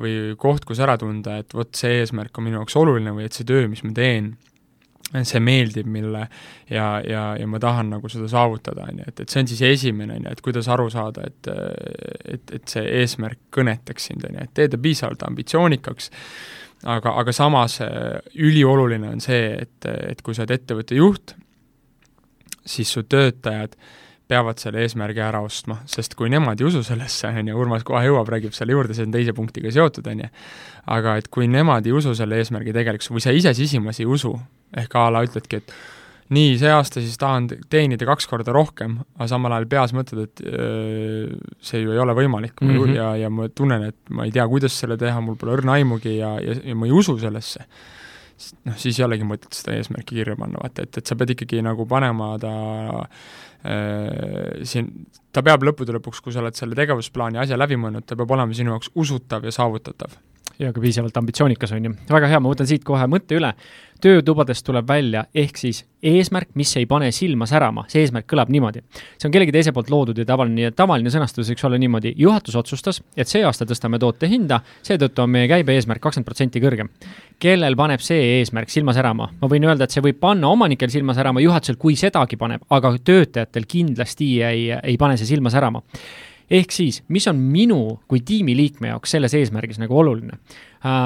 või koht, kus ära tunda, et vot see eesmärk on minu jaoks oluline või et see töö, mis ma teen, see meeldib mulle ja, ja, ja ma tahan nagu seda saavutada, on ju, et, et see on siis esimene, on ju, et kuidas aru saada, et et, et see eesmärk kõnetaks sind, on ju, et tee ta piisavalt ambitsioonikaks, aga, aga samas äh, ülioluline on see, et, et kui sa oled ettevõtte juht, siis su töötajad peavad selle eesmärgi ära ostma, sest kui nemad ei usu sellesse, on ju, Urmas kohe jõuab, räägib selle juurde, see on teise punktiga seotud, on ju, aga et kui nemad ei usu selle eesmärgi tegelikkus või sa ise sisimas ei usu, ehk a la ütledki, et nii, see aasta siis tahan teenida kaks korda rohkem, aga samal ajal peas mõtled, et öö, see ju ei ole võimalik. Mm -hmm. ja, ja ma tunnen, et ma ei tea, kuidas selle teha, mul pole õrna aimugi ja, ja, ja ma ei usu sellesse, noh, siis ei olegi mõtet seda eesmärki kirja panna, vaata, et, et sa pead ikkagi nagu panema ta siin, ta peab lõppude lõpuks, kui sa oled selle tegevusplaani asja läbi mõelnud, ta peab olema sinu jaoks usutav ja saavutatav ja ka piisavalt ambitsioonikas, on ju. väga hea, ma võtan siit kohe mõtte üle. töötubadest tuleb välja, ehk siis eesmärk, mis ei pane silma särama, see eesmärk kõlab niimoodi. see on kellegi teise poolt loodud ja tavaline, tavaline sõnastus võiks olla niimoodi, juhatus otsustas, et see aasta tõstame toote hinda, seetõttu on meie käibe eesmärk kakskümmend protsenti kõrgem. kellel paneb see eesmärk silma särama? ma võin öelda, et see võib panna omanikel silma särama, juhatusel kui sedagi paneb, aga töötajatel kindlasti ei, ei pane see silma särama ehk siis, mis on minu kui tiimiliikme jaoks selles eesmärgis nagu oluline?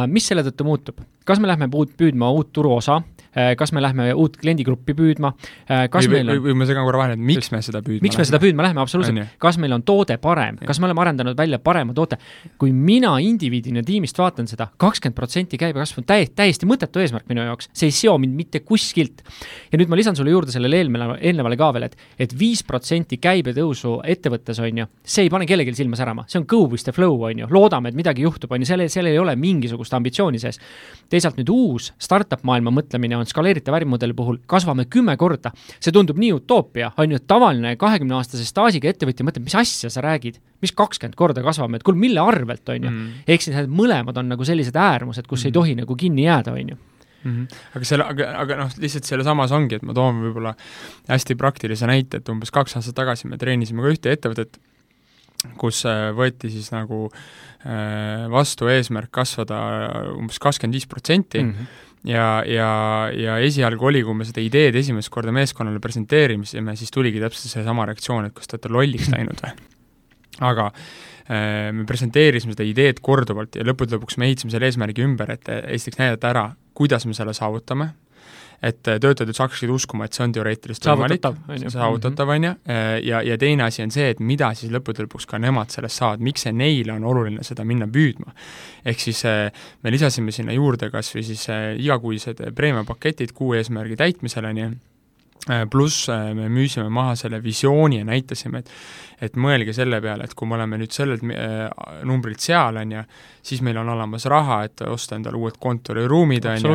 Mis selle tõttu muutub? kas me lähme puud, püüdma uut turuosa, Äh, kas me lähme uut kliendigruppi püüdma, äh, kas või, meil on või, ma segan korra vahele, et miks me seda püüdma miks me seda püüdma läheme, absoluutselt, kas meil on toode parem, kas me oleme arendanud välja parema toote, kui mina indiviidina tiimist vaatan seda, kakskümmend protsenti käibekasv on täiesti, täiesti mõttetu eesmärk minu jaoks, see ei seo mind mitte kuskilt. ja nüüd ma lisan sulle juurde sellele eelnevale, eelnevale ka veel, et, et viis protsenti käibetõusu ettevõttes, on ju, see ei pane kellelgi silma särama, see on go with the flow, on ju, loodame, et midagi juhtub, on ju, sellel, sellel ei ole mingisugust ambitsiooni sees. teisalt nüüd uus startup maailma mõtlemine on skaleeritav ärimudeli puhul kasvame kümme korda. see tundub nii utoopia, on ju, et tavaline kahekümne-aastase staažiga ettevõtja mõtleb, mis asja sa räägid, mis kakskümmend korda kasvame, et kuule, mille arvelt, on ju mm.. ehk siis need mõlemad on nagu sellised äärmused, kus mm. ei tohi nagu kinni jääda, on ju Mm -hmm. aga selle, aga, aga noh, lihtsalt selle samas ongi, et ma toon võib-olla hästi praktilise näite, et umbes kaks aastat tagasi me treenisime ka ühte ettevõtet, kus äh, võeti siis nagu äh, vastu eesmärk kasvada umbes kakskümmend viis protsenti mhm ja, ja, ja esialgu oli, kui me seda ideed esimest korda meeskonnale presenteerimisime, siis tuligi täpselt seesama reaktsioon, et kas te olete lolliks läinud või. aga äh, me presenteerisime seda ideed korduvalt ja lõppude lõpuks me ehitasime selle eesmärgi ümber, et esiteks näidata ära, kuidas me selle saavutame, et töötajad üldse hakkasid uskuma, et see on teoreetiliselt võimalik, saavutatav, on ju, äh, ja, ja teine asi on see, et mida siis lõppude lõpuks ka nemad sellest saavad, miks see neile on oluline seda minna püüdma. ehk siis äh, me lisasime sinna juurde kas või siis äh, igakuised preemiapaketid kuu eesmärgi täitmisele, on ju, Äh, pluss äh, me müüsime maha selle visiooni ja näitasime, et et mõelge selle peale, et kui me oleme nüüd sellelt äh, numbrilt seal, on ju, siis meil on olemas raha, et osta endale uued kontoriruumid, on ju,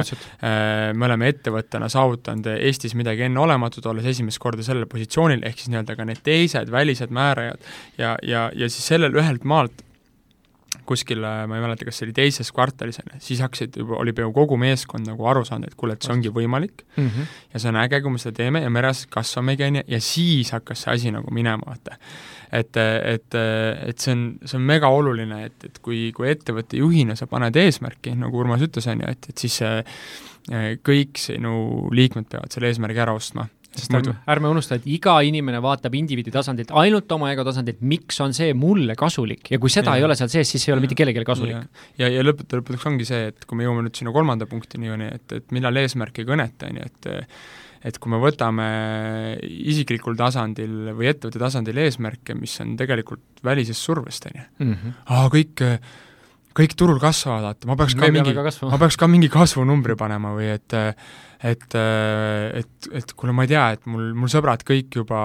me oleme ettevõttena saavutanud Eestis midagi enneolematut, olles esimest korda sellel positsioonil, ehk siis nii-öelda ka need teised välised määrajad ja, ja, ja siis sellel ühelt maalt kuskil, ma ei mäleta, kas see oli teises kvartalis, on ju, siis hakkasid juba, oli peaaegu kogu meeskond nagu aru saanud, et kuule, et see ongi võimalik mm -hmm. ja see on äge, kui me seda teeme ja me reaalselt kasvamegi, on ju, ja siis hakkas see asi nagu minema, vaata. et, et, et see on, see on mega oluline, et, et kui, kui ettevõtte juhina sa paned eesmärki, nagu Urmas ütles, on ju, et, et siis see kõik sinu liikmed peavad selle eesmärgi ära ostma sest ärme, ärme unusta, et iga inimene vaatab indiviidi tasandilt, ainult oma ego tasandilt, miks on see mulle kasulik ja kui seda ja. ei ole seal sees, siis ei ole mitte kellelegi kasulik. ja, ja, ja lõppude lõpuks ongi see, et kui me jõuame nüüd sinna kolmanda punktini, on ju, et, et millal eesmärk ei kõneta, on ju, et et kui me võtame isiklikul tasandil või ettevõtte tasandil eesmärke, mis on tegelikult välisest survest, on ju, mhm. aa, kõik kõik turul kasvavad, vaata, ma peaks ka mingi, ma peaks ka mingi kasvunumbri panema või et et, et, et kuule, ma ei tea, et mul, mul sõbrad kõik juba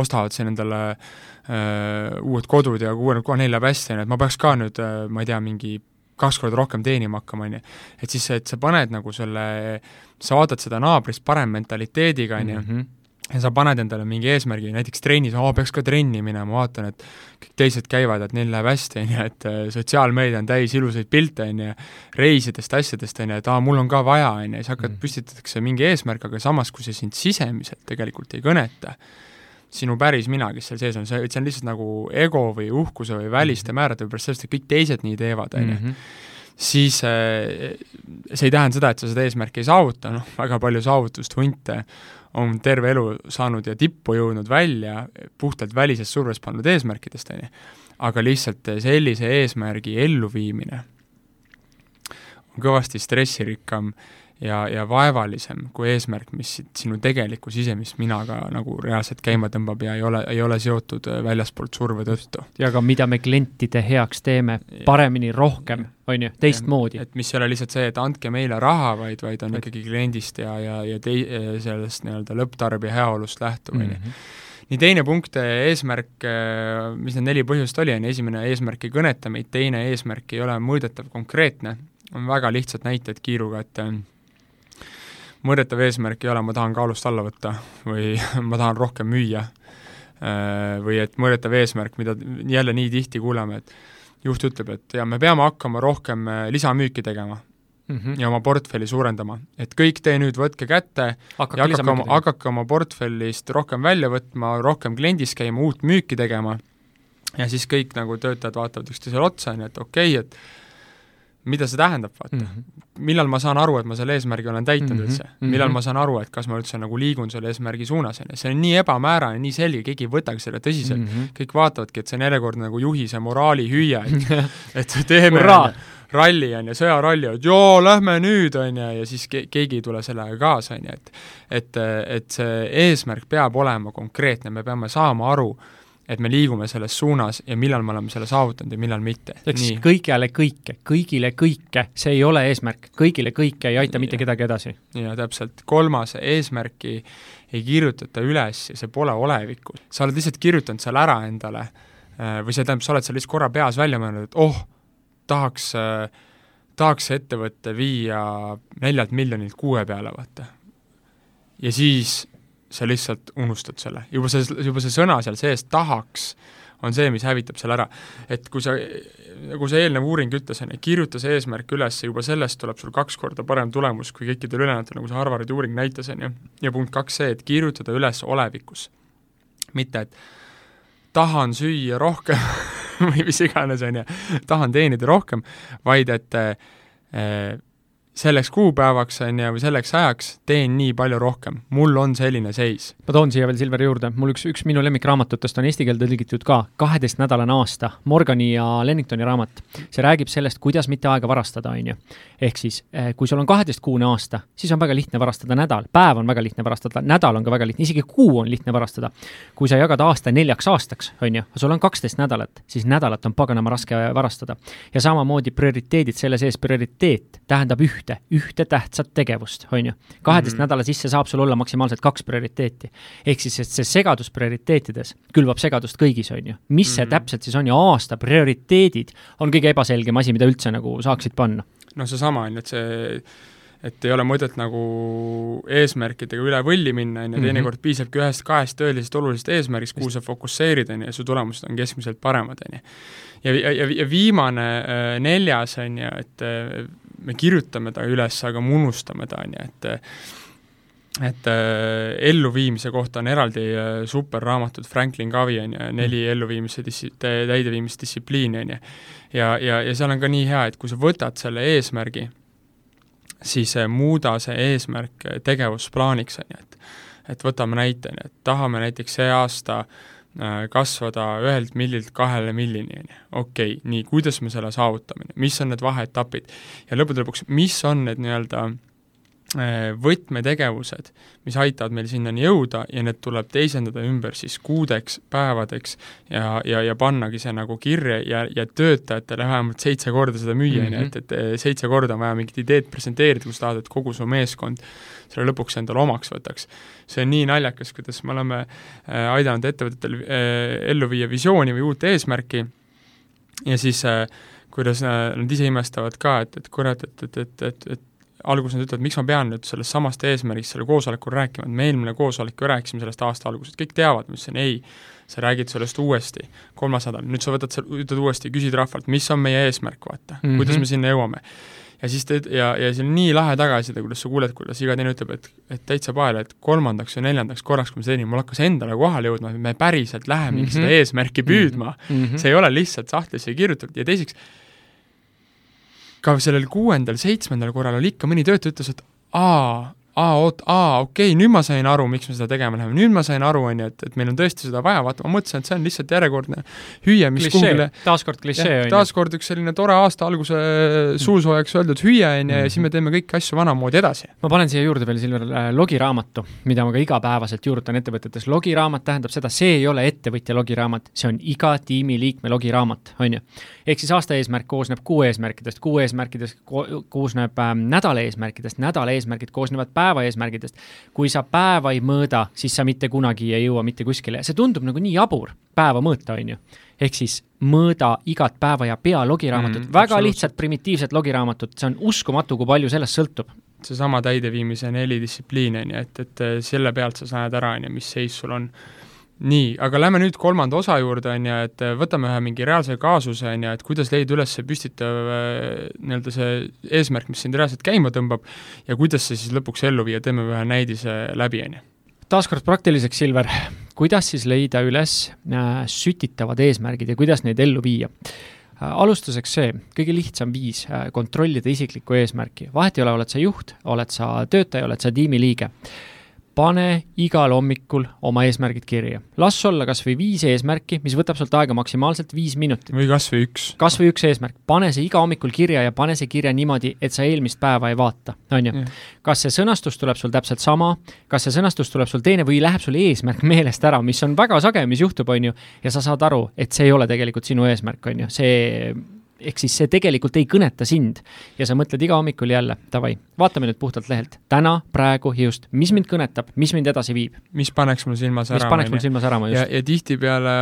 ostavad siin endale äh, uued kodud ja kohe, neil läheb hästi, on ju, et ma peaks ka nüüd äh,, ma ei tea, mingi kaks korda rohkem teenima hakkama, on ju. et siis, et sa paned nagu selle, sa vaatad seda naabrist parem mentaliteediga, on ju, mhm ja sa paned endale mingi eesmärgi, näiteks trennis, aa, peaks ka trenni minema, vaatan, et kõik teised käivad, et neil läheb hästi, on ju, et äh, sotsiaalmeedia on täis ilusaid pilte, on ju, reisidest, asjadest, on ju, et aa, mul on ka vaja, on ju, siis hakkad mm., püstitatakse mingi eesmärk, aga samas, kui see sind sisemiselt tegelikult ei kõneta, sinu päris mina, kes seal sees on, see, see on lihtsalt nagu ego või uhkuse või väliste -hmm. määrade pärast sellest, et kõik teised nii teevad, on ju mhm. siis äh, see ei tähenda seda, et sa seda eesmärki ei saavuta, noh, väga palju saavutust, hunte on terve elu saanud ja tippu jõudnud välja puhtalt välisest survest pandud eesmärkidest, on ju. aga lihtsalt sellise eesmärgi elluviimine on kõvasti stressirikkam ja, ja vaevalisem kui eesmärk, mis sinu tegelikku sisemist minaga nagu reaalselt käima tõmbab ja ei ole, ei ole seotud äh, väljaspoolt surve tõttu. ja ka mida me klientide heaks teeme, paremini, rohkem, on ju, teistmoodi. et mis ei ole lihtsalt see, et andke meile raha, vaid, vaid on ikkagi kliendist ja, ja, ja tei-, sellest nii-öelda lõpptarbija heaolust lähtuv, on ju mhm. nii teine punkt, äh, eesmärk, äh, mis need neli põhjust oli, on ju, esimene eesmärk ei kõneta meid, teine eesmärk ei ole mõõdetav, konkreetne, on väga lihtsad näited kiiruga, et mõõdetav eesmärk ei ole, ma tahan kaalust alla võtta või ma tahan rohkem müüa, äh, või et mõõdetav eesmärk, mida jälle nii tihti kuuleme, et juht ütleb, et ja me peame hakkama rohkem äh, lisamüüki tegema mm -hmm. ja oma portfelli suurendama. et kõik te nüüd võtke kätte hakake ja hakake oma, hakake oma portfellist rohkem välja võtma, rohkem kliendis käima, uut müüki tegema, ja siis kõik nagu töötajad vaatavad üksteisele otsa, on ju, et okei okay,, et mida see tähendab, vaata mm. -hmm. millal ma saan aru, et ma selle eesmärgi olen täitnud mm -hmm. üldse, millal mm -hmm. ma saan aru, et kas ma üldse nagu liigun selle eesmärgi suunas, on ju, see on nii ebamäärane, nii selge, keegi ei võtagi seda tõsiselt mm, -hmm. kõik vaatavadki, et see on järjekordne nagu juhise moraali hüüe, et et teeme ralli, on ju, sõjaralli, et joo, lähme nüüd, on ju, ja siis ke-, keegi ei tule sellega kaasa, on ju, et et, et see eesmärk peab olema konkreetne, me peame saama aru, et me liigume selles suunas ja millal me oleme selle saavutanud ja millal mitte. ehk siis kõigele kõike, kõigile kõike, see ei ole eesmärk, kõigile kõike ei aita mitte kedagi edasi. jaa, täpselt. kolmas, eesmärki ei kirjutata üles ja see pole olevikus. sa oled lihtsalt kirjutanud seal ära endale äh, või see tähendab, sa oled seal lihtsalt korra peas välja mõelnud, et oh, tahaks, äh, tahaks see ettevõte viia neljalt miljonilt kuue peale, vaata. ja siis sa lihtsalt unustad selle, juba see, juba see sõna seal sees, tahaks, on see, mis hävitab selle ära. et kui sa, nagu see eelnev uuring ütles, on ju, kirjuta see eesmärk üles juba sellest tuleb sul kaks korda parem tulemus kui kõikidel ülejäänutel, nagu see Harvardi uuring näitas, on ju. ja punkt kaks see, et kirjutada üles olevikus. mitte, et tahan süüa rohkem või mis iganes, on ju, tahan teenida rohkem, vaid et äh, selleks kuupäevaks, on ju, või selleks ajaks teen nii palju rohkem, mul on selline seis. ma toon siia veel Silveri juurde, mul üks, üks minu lemmikraamatutest on eesti keelde tõlgitud ka, kaheteistnädalane aasta, Morgani ja Lenningtoni raamat. see räägib sellest, kuidas mitte aega varastada, on ju. ehk siis, eh, kui sul on kaheteistkuune aasta, siis on väga lihtne varastada nädal, päev on väga lihtne varastada, nädal on ka väga lihtne, isegi kuu on lihtne varastada. kui sa jagad aasta neljaks aastaks, on ju, sul on kaksteist nädalat, siis nädalat on paganama raske varastada. ja samamoodi prioriteedid selle sees, prioriteet tähendab üht ühte, ühte tähtsat tegevust, on ju. kaheteist mm -hmm. nädala sisse saab sul olla maksimaalselt kaks prioriteeti. ehk siis, et see segadus prioriteetides külvab segadust kõigis, on ju. mis mm -hmm. see mhm. täpselt siis on ja aasta prioriteedid on kõige ebaselgem asi, mida üldse nagu saaksid panna. noh, seesama on ju, et see et ei ole mõtet nagu eesmärkidega üle võlli minna, on ju, mhm. teinekord piisabki ühest-kahest tõelisest olulisest eesmärgist, kuhu sa fokusseerid, on ju, ja su tulemused on keskmiselt paremad, on ju. ja, ja, ja viimane äh, neljas, on ju, et äh, me kirjutame ta üles, aga me unustame ta, on ju, et et äh, elluviimise kohta on eraldi äh, superraamatud Franklin Covey on ju, neli mm. elluviimise dissi-, täideviimise distsipliini, on ju. ja, ja, ja seal on ka nii hea, et kui sa võtad selle eesmärgi, siis äh, muuda see eesmärk äh, tegevusplaaniks, on ju, et et võtame näite, on ju, et tahame näiteks see aasta Äh, kasvada ühelt millilt kahele millini, on ju. okei, nii, kuidas me selle saavutame, mis on need vaheetapid ja lõppude lõpuks, mis on need nii-öelda äh, võtmetegevused, mis aitavad meil sinnani jõuda ja need tuleb teisendada ümber siis kuudeks, päevadeks ja, ja, ja pannagi see nagu kirja ja, ja töötajatele vähemalt seitse korda seda müüa, on ju, et, et seitse korda on vaja mingit ideed presenteerida, kui sa tahad, et kogu su meeskond selle lõpuks endale omaks võtaks. see on nii naljakas, kuidas me oleme äh, aidanud ettevõtetel äh, ellu viia visiooni või uut eesmärki ja siis äh, kuidas nad ise imestavad ka, et, et kurat, et, et, et, et, et alguses nad ütlevad, miks ma pean nüüd sellest samast eesmärgist sellel koosolekul rääkima, et me eelmine koosolek ju rääkisime sellest aasta algusest, kõik teavad, ma ütlesin ei, sa räägid sellest uuesti, kolmas nädal, nüüd sa võtad seal, ütled uuesti, küsid rahvalt, mis on meie eesmärk, vaata mm, -hmm. kuidas me sinna jõuame ja siis te, ja, ja see on nii lahe tagasiside, kuidas sa kuuled, kuidas iga teine ütleb, et, et täitsa pael, et kolmandaks või neljandaks korraks, kui ma seda tegin, mul hakkas endale kohale jõudma, et me päriselt lähemegi mm -hmm. seda eesmärki püüdma mm. -hmm. see ei ole lihtsalt sahtlisse kirjutatud ja teiseks, ka sellel kuuendal-seitsmendal korral oli ikka mõni töötaja ütles, et aa, aa, oot, aa, okei okay,, nüüd ma sain aru, miks me seda tegema läheme, nüüd ma sain aru, on ju, et, et meil on tõesti seda vaja, vaata, ma mõtlesin, et see on lihtsalt järjekordne hüüe, mis klišee. kuhugile taaskord klišee, on ju. taaskord üks selline tore aasta alguse suusoojaks öeldud hüüe, on ju, ja siis me teeme kõiki asju vanamoodi edasi. ma panen siia juurde veel, Silver, äh, logiraamatu, mida ma ka igapäevaselt juurutan ettevõtetes. logiraamat tähendab seda, see ei ole ettevõtja logiraamat, see on iga tiimiliikme logiraamat, on ju. ehk siis aasta eesmärk koosneb kuu eesmärkidest, kuu eesmärkidest ko koosneb ähm, nädala eesmärkidest, nädala eesmärgid koosnevad päeva eesmärgidest. kui sa päeva ei mõõda, siis sa mitte kunagi ei jõua mitte kuskile. see tundub nagu nii jabur, päeva mõõta, on ju. ehk siis mõõda igat päeva ja pea logiraamatut. Mm,, väga lihtsat primitiivset logiraamatut, see on uskumatu, kui palju sellest sõltub. Seesama täideviimise neli distsipliini, on ju, et, et selle pealt sa näed ära, on ju, mis seis sul on nii, aga lähme nüüd kolmanda osa juurde, on ju, et äh, võtame ühe mingi reaalse kaasuse, on ju, et kuidas leida üles see püstitav äh, nii-öelda see eesmärk, mis sind reaalselt käima tõmbab, ja kuidas see siis lõpuks ellu viia, teeme ühe näidise läbi, on ju. taaskord praktiliseks, Silver, kuidas siis leida üles äh, sütitavad eesmärgid ja kuidas neid ellu viia? alustuseks see, kõige lihtsam viis kontrollida isiklikku eesmärki, vahet ei ole, oled sa juht, oled sa töötaja, oled sa tiimiliige pane igal hommikul oma eesmärgid kirja. las olla kas või viis eesmärki, mis võtab sult aega maksimaalselt viis minutit. või kas või üks. kas või üks eesmärk, pane see iga hommikul kirja ja pane see kirja niimoodi, et sa eelmist päeva ei vaata, on ju. kas see sõnastus tuleb sul täpselt sama, kas see sõnastus tuleb sul teine või läheb sul eesmärk meelest ära, mis on väga sage, mis juhtub, on ju, ja sa saad aru, et see ei ole tegelikult sinu eesmärk, on ju, see ehk siis see tegelikult ei kõneta sind ja sa mõtled iga hommikul jälle, davai, vaatame nüüd puhtalt lehelt, täna, praegu just, mis mind kõnetab, mis mind edasi viib. mis paneks mul silma särama. mis paneks mul silma särama, just. ja, ja tihtipeale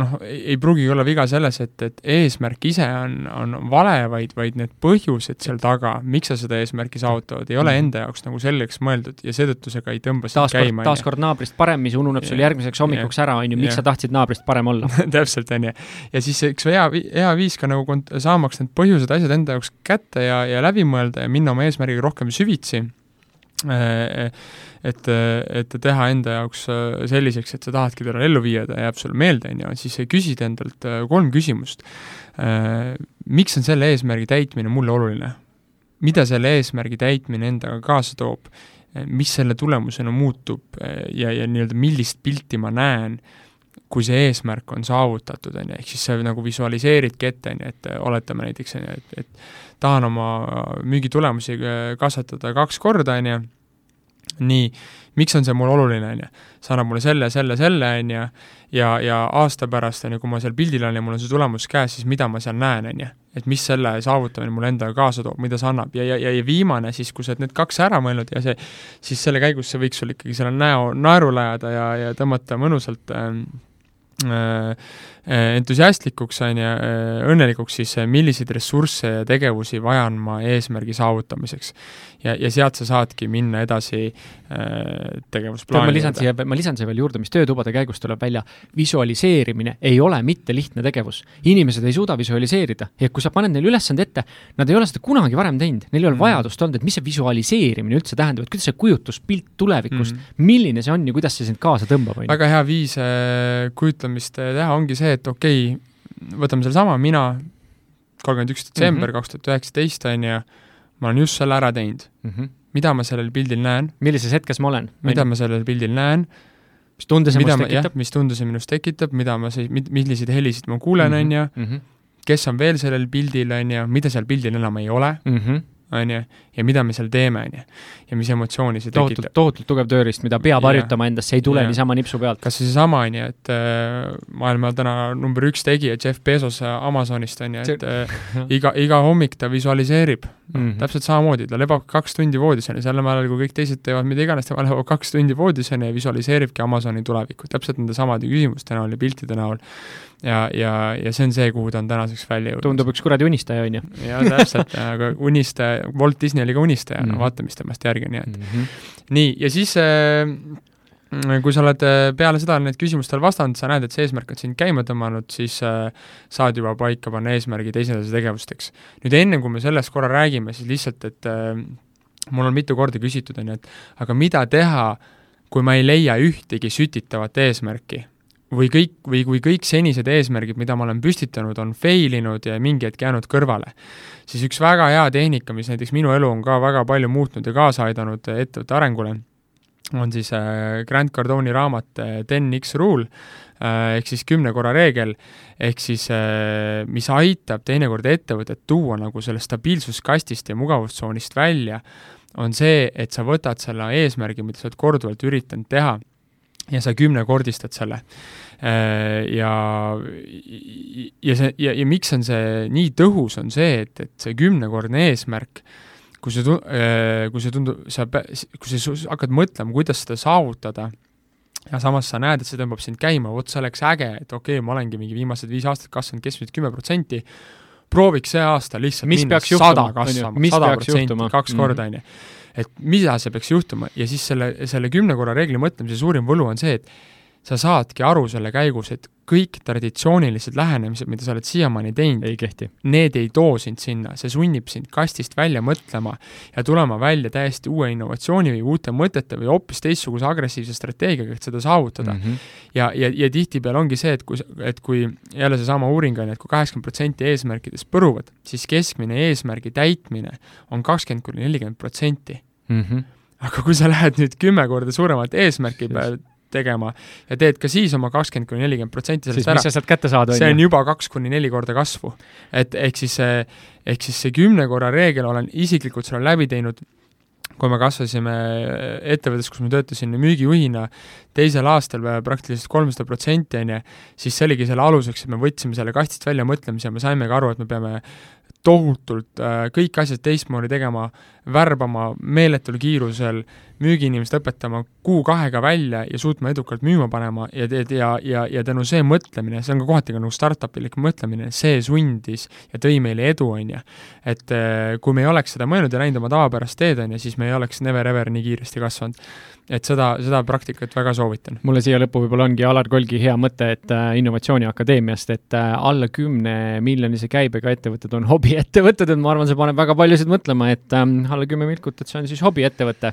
noh, ei pruugigi olla viga selles, et, et eesmärk ise on, on vale, vaid, vaid need põhjused seal taga, miks sa seda eesmärki saavutavad, ei ole mhm. enda jaoks nagu selgeks mõeldud ja seetõttu see ka ei tõmba sind käima. taaskord naabrist parem, mis ununeb sul järgmiseks hommikuks ära, on ju, miks ja. sa tahtsid naabrist parem olla täpselt, on ju. ja siis üks hea, hea viis ka nagu kont-, saamaks need põhjused, asjad enda jaoks kätte ja, ja läbi mõelda ja minna oma eesmärgiga rohkem süvitsi, äh, et, et teha enda jaoks äh, selliseks, et sa tahadki teda ellu viia, ta jääb sulle meelde, on ju, siis küsid endalt äh, kolm küsimust. Miks on selle eesmärgi täitmine mulle oluline? mida selle eesmärgi täitmine endaga kaasa toob? mis selle tulemusena muutub ja, ja nii-öelda millist pilti ma näen äh, kui see eesmärk on saavutatud, on ju, ehk siis sa nagu visualiseeridki ette, on ju, et oletame näiteks, on ju, et, et tahan oma müügitulemusi äh, kasvatada kaks korda, on ju, nii, miks on see mul oluline, on ju. see annab mulle selle, selle, selle, on ju, ja, ja aasta pärast, on ju, kui ma seal pildil olen ja mul on see tulemus käes, siis mida ma seal näen, on ju. et mis selle saavutamine mulle endaga kaasa toob, mida see annab ja, ja, ja, ja viimane siis, kui sa oled need kaks ära mõelnud ja see, siis selle käigus see võiks sul ikkagi selle näo naerule ajada ja, ja tõmmata mõnusalt ähm, Äh, äh, entusiastlikuks, on ju, äh, õnnelikuks, siis milliseid ressursse ja tegevusi vajan ma eesmärgi saavutamiseks. ja, ja sealt sa saadki minna edasi tegevusplaani ma lisan siia, ma lisan siia veel juurde, mis töötubade käigus tuleb välja, visualiseerimine ei ole mitte lihtne tegevus. inimesed ei suuda visualiseerida ja kui sa paned neile ülesande ette, nad ei ole seda kunagi varem teinud, neil ei ole mm. vajadust olnud, et mis see visualiseerimine üldse tähendab, et kuidas see kujutuspilt tulevikust mm., milline see on ja kuidas see sind kaasa tõmbab, on ju. väga hea viis kujutleda kasutamist eh, teha, ongi see, et okei okay,, võtame sellesama, mina, kolmkümmend üks detsember mhm. kaks tuhat üheksateist, on ju, ma olen just selle ära teinud mm. -hmm. mida ma sellel pildil näen? millises hetkes ma olen? mida ma sellel pildil näen? mis tunde see minus tekitab? mis tunde see minus tekitab, mida ma siis, milliseid helisid ma kuulen, mhm. on ju, mhm. kes on veel sellel pildil, on ju, mida seal pildil enam ei ole mm, -hmm on ju, ja mida me seal teeme, on ju. ja mis emotsiooni see tohutult, tekitab. tohutult tugev tööriist, mida peab ja. harjutama endas, see ei tule niisama nipsu pealt. kas või seesama, on ju, et äh, maailma täna number üks tegija, Jeff Bezos Amazonist, on ju, et äh, iga, iga hommik ta visualiseerib mm. -hmm. täpselt samamoodi, ta lebab kaks tundi voodis, on ju, sel ajal, kui kõik teised teevad mida iganes, tema lebab kaks tundi voodis, on ju, ja visualiseeribki Amazoni tulevikut, täpselt nende samade küsimuste näol ja piltide näol ja, ja, ja see on see, kuhu ta on tänaseks välja jõudnud. tundub üks kuradi unistaja, on ju. jaa, täpselt, aga unistaja, Walt Disney oli ka unistaja mm, -hmm. no vaata, mis temast järgi, nii et mm -hmm. nii, ja siis äh, kui sa oled äh, peale seda need küsimustele vastanud, sa näed, et see eesmärk on sind käima tõmmanud, siis äh, saad juba paika panna eesmärgid esimese tegevusteks. nüüd enne, kui me sellest korra räägime, siis lihtsalt, et äh, mul on mitu korda küsitud, on ju, et aga mida teha, kui ma ei leia ühtegi sütitavat eesmärki või kõik, või kui kõik senised eesmärgid, mida ma olen püstitanud, on fail inud ja mingi hetk jäänud kõrvale, siis üks väga hea tehnika, mis näiteks minu elu on ka väga palju muutnud ja kaasa aidanud ettevõtte arengule, on siis äh, Grant Cardoni raamat äh, Ten X Rule, äh, ehk siis kümne korra reegel, ehk siis mis aitab teinekord ettevõtet tuua nagu sellest stabiilsuskastist ja mugavustsoonist välja, on see, et sa võtad selle eesmärgi, mida sa oled korduvalt üritanud teha, ja sa kümnekordistad selle. Äh, ja, ja see, ja, ja miks on see nii tõhus, on see, et, et see kümnekordne eesmärk, kui see tu-, äh, kui see tundub, sa, kui sa hakkad mõtlema, kuidas seda saavutada, ja samas sa näed, et see tõmbab sind käima, vot see oleks äge, et okei okay,, ma olengi mingi viimased viis aastat kasvanud keskmiselt kümme protsenti, prooviks see aasta lihtsalt mis minna sada kasvama, sada protsenti, kaks korda, mhm. on ju et mida see peaks juhtuma? Ja siis selle, selle kümne korra reegli mõtlemise suurim võlu on see, et sa saadki aru selle käigus, et kõik traditsioonilised lähenemised, mida sa oled siiamaani teinud, ei kehti. need ei too sind sinna, see sunnib sind kastist välja mõtlema ja tulema välja täiesti uue innovatsiooni või uute mõtete või hoopis teistsuguse agressiivse strateegiaga, et seda saavutada mm. -hmm. ja, ja, ja tihtipeale ongi see, et kui, et kui jälle seesama uuring on, et kui kaheksakümmend protsenti eesmärkidest põruvad, siis keskmine eesmärgi täitmine on kakskümmend kuni nelikümmend protsenti. Mhm. aga kui sa lähed nüüd kümme korda suuremat eesmärki peale tegema ja teed ka siis oma kakskümmend kuni nelikümmend protsenti siis sellest ära mis sa sealt kätte saad, see on on ju? juba kaks kuni neli korda kasvu. et ehk siis see, ehk siis see kümne korra reegel olen isiklikult selle läbi teinud, kui me kasvasime ettevõttes, kus ma töötasin müügijuhina, teisel aastal praktiliselt kolmsada protsenti, on ju, siis see oligi selle aluseks, et me võtsime selle kastist välja mõtlemise ja me saimegi aru, et me peame tohutult äh, kõik asjad teistmoodi tegema, värbama meeletul kiirusel, müügiinimest õpetama kuu-kahega välja ja suutma edukalt müüma panema ja ja, ja, ja tänu see mõtlemine, see on ka kohati ka nagu startup-ilik mõtlemine, see sundis ja tõi meile edu, on ju. et äh, kui me ei oleks seda mõelnud ja näinud oma tavapärast teed, on ju, siis me ei oleks never ever nii kiiresti kasvanud. et seda, seda praktikat väga soovitan. mulle siia lõppu võib-olla ongi Alar Kolgi hea mõte, et äh, Innovatsiooni Akadeemiast, et äh, alla kümne miljonise käibega ettevõtted on hobiettevõtted, et ma arvan, see paneb väga paljusid mõtlema, et ähm, alla kümme milkut, et see on siis hobiettevõte.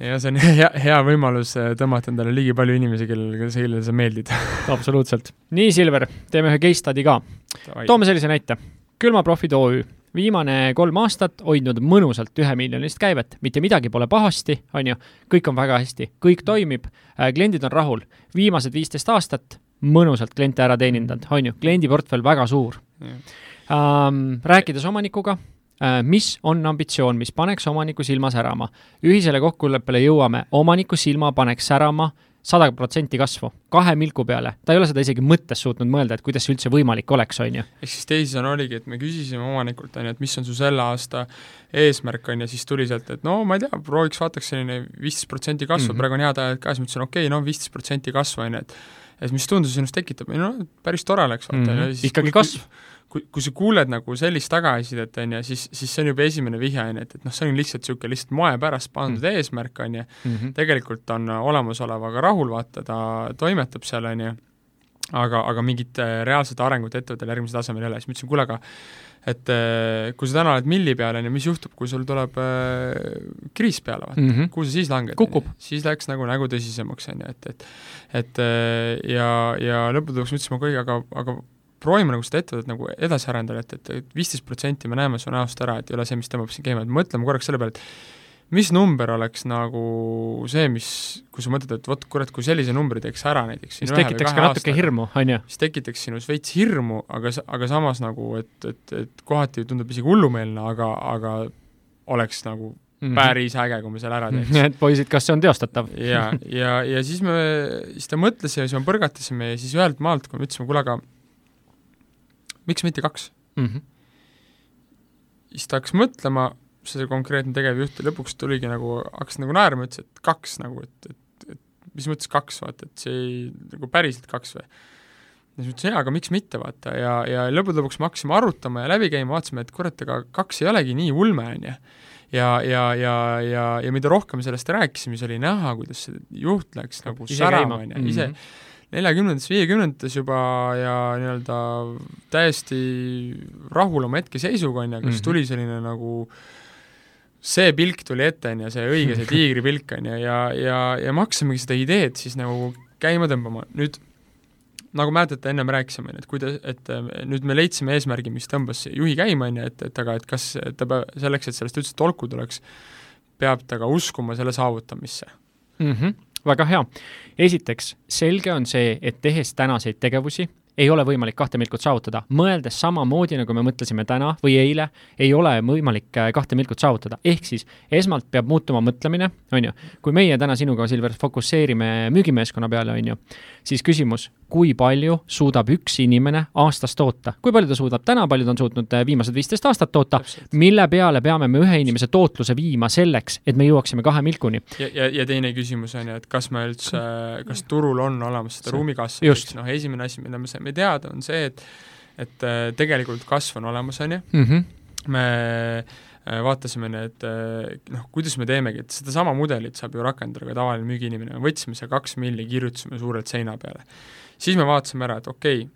ja see on hea, hea võimalus äh, tõmmata endale ligi palju inimesi, kellele, kellele sa meeldid. absoluutselt. nii, Silver, teeme ühe case study ka. toome sellise näite. külmaprofid OÜ viimane kolm aastat hoidnud mõnusalt ühemiljonilist käivet, mitte midagi pole pahasti, on ju, kõik on väga hästi, kõik toimib, kliendid on rahul, viimased viisteist aastat mõnusalt kliente ära teenindanud, on ju, kliendiportfell väga suur. Um, rääkides omanikuga mis on ambitsioon, mis paneks omaniku silma särama? ühisele kokkuleppele jõuame, omaniku silma paneks särama sada protsenti kasvu, kahe milku peale, ta ei ole seda isegi mõttes suutnud mõelda, et kuidas see üldse võimalik oleks, on ju. ehk siis teisisõnu oligi, et me küsisime omanikult, on ju, et mis on su selle aasta eesmärk, on ju, siis tuli sealt, et no ma ei tea, prooviks, vaataks selline viisteist protsenti kasvu mm, -hmm. praegu on head ajad ka, siis ma ütlesin, okei okay,, no viisteist protsenti kasvu, on ju, et et mis tundus sinust tekitab, no päris tore oleks, vaata mm, -hmm. ikkagi kasv kui, kui sa kuuled nagu sellist tagasisidet, on ju, siis, siis see on juba esimene vihje, on ju, et, et noh, see on lihtsalt niisugune lihtsalt moe pärast pandud mm. eesmärk, on ju, Mhm. tegelikult on olemasolevaga rahul, vaata, ta toimetab seal, on ju, aga, aga mingit reaalset arengut ettevõttel järgmisel tasemel ei ole, siis ma ütlesin, kuule, aga et äh, kui sa täna oled milli peal, on ju, mis juhtub, kui sul tuleb äh, kriis peale, vaata mm, -hmm. kuhu sa siis langed? Siis läks nagu nägu tõsisemaks, on ju, et, et et äh, ja, ja lõppude lõpuks mõtlesime, okei, aga, aga proovime nagu seda ettevõtet nagu edasi arendada, et, et, et viisteist protsenti me näeme su näost ära, et ei ole see, mis tõmbab sind käima, et mõtleme korraks selle peale, et mis number oleks nagu see, mis, kui sa mõtled, et vot kurat, kui sellise numbri teeks ära näiteks mis tekitaks ka natuke hirmu, on ju. siis tekitaks sinus veits hirmu, aga, aga samas nagu, et, et, et kohati tundub isegi hullumeelne, aga, aga oleks nagu mm -hmm. päris äge, kui me selle ära teeks. et poisid, kas see on teostatav? ja, ja, ja siis me, siis ta mõtles ja siis me põrgatasime ja siis ühelt maalt, kui me ütlesime, kuule, aga miks mitte kaks mm? -hmm. siis ta hakkas mõtlema, see konkreetne tegevjuht ja lõpuks tuligi nagu, hakkas nagu naerma, ütles, et kaks nagu, et, et, et mis mõttes kaks, vaata, et see ei, nagu päriselt kaks või? ja siis ma ütlesin, jaa, aga miks mitte, vaata, ja, ja lõppude lõpuks me hakkasime arutama ja läbi käima, vaatasime, et kurat, ega kaks ei olegi nii ulme, on ju. ja, ja, ja, ja, ja mida rohkem sellest rääkisime, siis oli näha, kuidas see juht läks nagu särama, on ju, ise Mhm. Neljakümnendates, viiekümnendates juba ja nii-öelda täiesti rahul oma hetkeseisuga, on ju, aga siis Mhm. tuli selline nagu see pilk tuli ette, on ju, see õige, see tiigripilk, on ju, ja, ja, ja me hakkasimegi seda ideed siis nagu käima tõmbama, nüüd nagu mäletate, ennem rääkisime, et kuidas, et äh, nüüd me leidsime eesmärgi, mis tõmbas juhi käima, on ju, et, et aga et kas ta peab, selleks, et sellest üldse tolku tuleks, peab ta ka uskuma selle saavutamisse mm. -hmm. Väga hea. esiteks, selge on see, et tehes tänaseid tegevusi, ei ole võimalik kahte milkut saavutada. mõeldes samamoodi, nagu me mõtlesime täna või eile, ei ole võimalik äh, kahte milkut saavutada. ehk siis esmalt peab muutuma mõtlemine, on ju. kui meie täna sinuga, Silver, fokusseerime müügimeeskonna peale, on ju, siis küsimus, kui palju suudab üks inimene aastas toota, kui palju ta suudab täna, palju ta on suutnud äh, viimased viisteist aastat toota, mille peale peame me ühe inimese tootluse viima selleks, et me jõuaksime kahe milkuni. ja, ja, ja teine küsimus on ju, et kas me üldse, kas turul on olemas seda ruumikasvu, noh, esimene asi, mida me saime teada, on see, et et äh, tegelikult kasv on olemas, on ju. -hmm. me vaatasime need noh, kuidas me teemegi, et sedasama mudelit saab ju rakendada ka tavaline müügiinimene, me võtsime see kaks milli, kirjutasime suurelt seina peale. Siis me vaatasime ära, et okei okay,,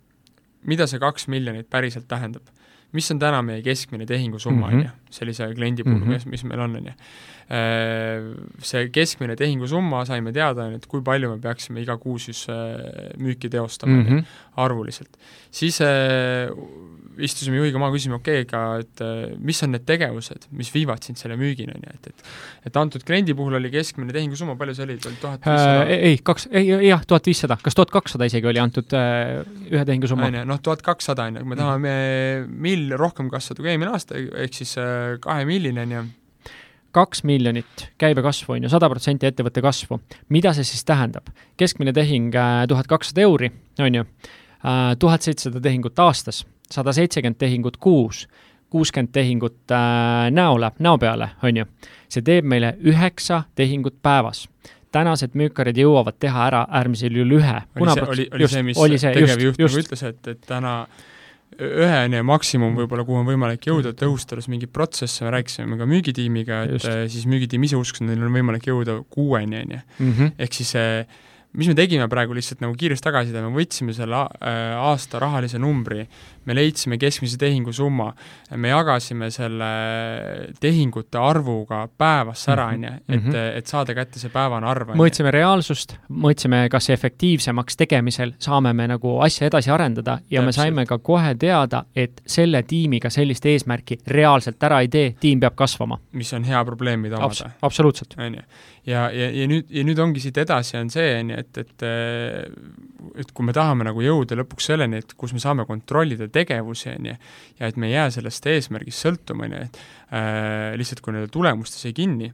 mida see kaks miljonit päriselt tähendab mis on täna meie keskmine tehingusumma, Mhm. on ju, sellise kliendi puhul mm. -hmm. mis meil on, on ju. See keskmine tehingusumma saime teada, on ju, et kui palju me peaksime iga kuu siis äh, müüki teostama mm. -hmm. arvuliselt. siis äh, istusime juhiga maha, küsisime, okei okay,, aga et äh, mis on need tegevused, mis viivad sind selle müügini, on ju, et, et et antud kliendi puhul oli keskmine tehingusumma, palju see oli, oli tuhat viissada? Äh, ei, kaks, ei, jah, tuhat viissada, kas tuhat kakssada isegi oli antud äh, ühe tehingusumma? on ju, noh, tuhat kakssada on ju, kui me tahame mill rohkem kasvada kui eelmine aasta, ehk siis äh, kahe millini on ju, kaks miljonit käibekasvu on ju, sada protsenti ettevõtte kasvu. mida see siis tähendab? keskmine tehing tuhat kakssada euri, on ju, tuhat seitsesada tehingut aastas, sada seitsekümmend tehingut kuus, kuuskümmend tehingut äh, näole, näo peale, on ju. see teeb meile üheksa tehingut päevas tänased müükarid jõuavad teha ära äärmisel juhul ühe. oli see, oli, oli see, mis tegevjuht nagu ütles, et, et täna ühene maksimum võib-olla, kuhu on võimalik jõuda, tõhustades mingeid protsesse, me rääkisime ka müügitiimiga, et Just. siis müügitiim ise uskus, et neil on võimalik jõuda kuueni, on ju. Mhm. ehk siis see mis me tegime praegu lihtsalt nagu kiiresti tagasiside, me võtsime selle aasta rahalise numbri, me leidsime keskmise tehingusumma, me jagasime selle tehingute arvuga päevas ära, on ju, et, Mhm. et saada kätte see päevane arv. mõõtsime reaalsust, mõõtsime, kas efektiivsemaks tegemisel saame me nagu asja edasi arendada ja Täpselt. me saime ka kohe teada, et selle tiimiga sellist eesmärki reaalselt ära ei tee, tiim peab kasvama. mis on hea probleem, mida omada Abs. absoluutselt. on ju. Ja, ja, ja nüüd, ja nüüd ongi siit edasi, on see, on ju, et, et et kui me tahame nagu jõuda lõpuks selleni, et kus me saame kontrollida tegevusi, on ju, ja et me ei jää sellest eesmärgist sõltuma, on ju, et äh, lihtsalt kui nende tulemustes ei kinni,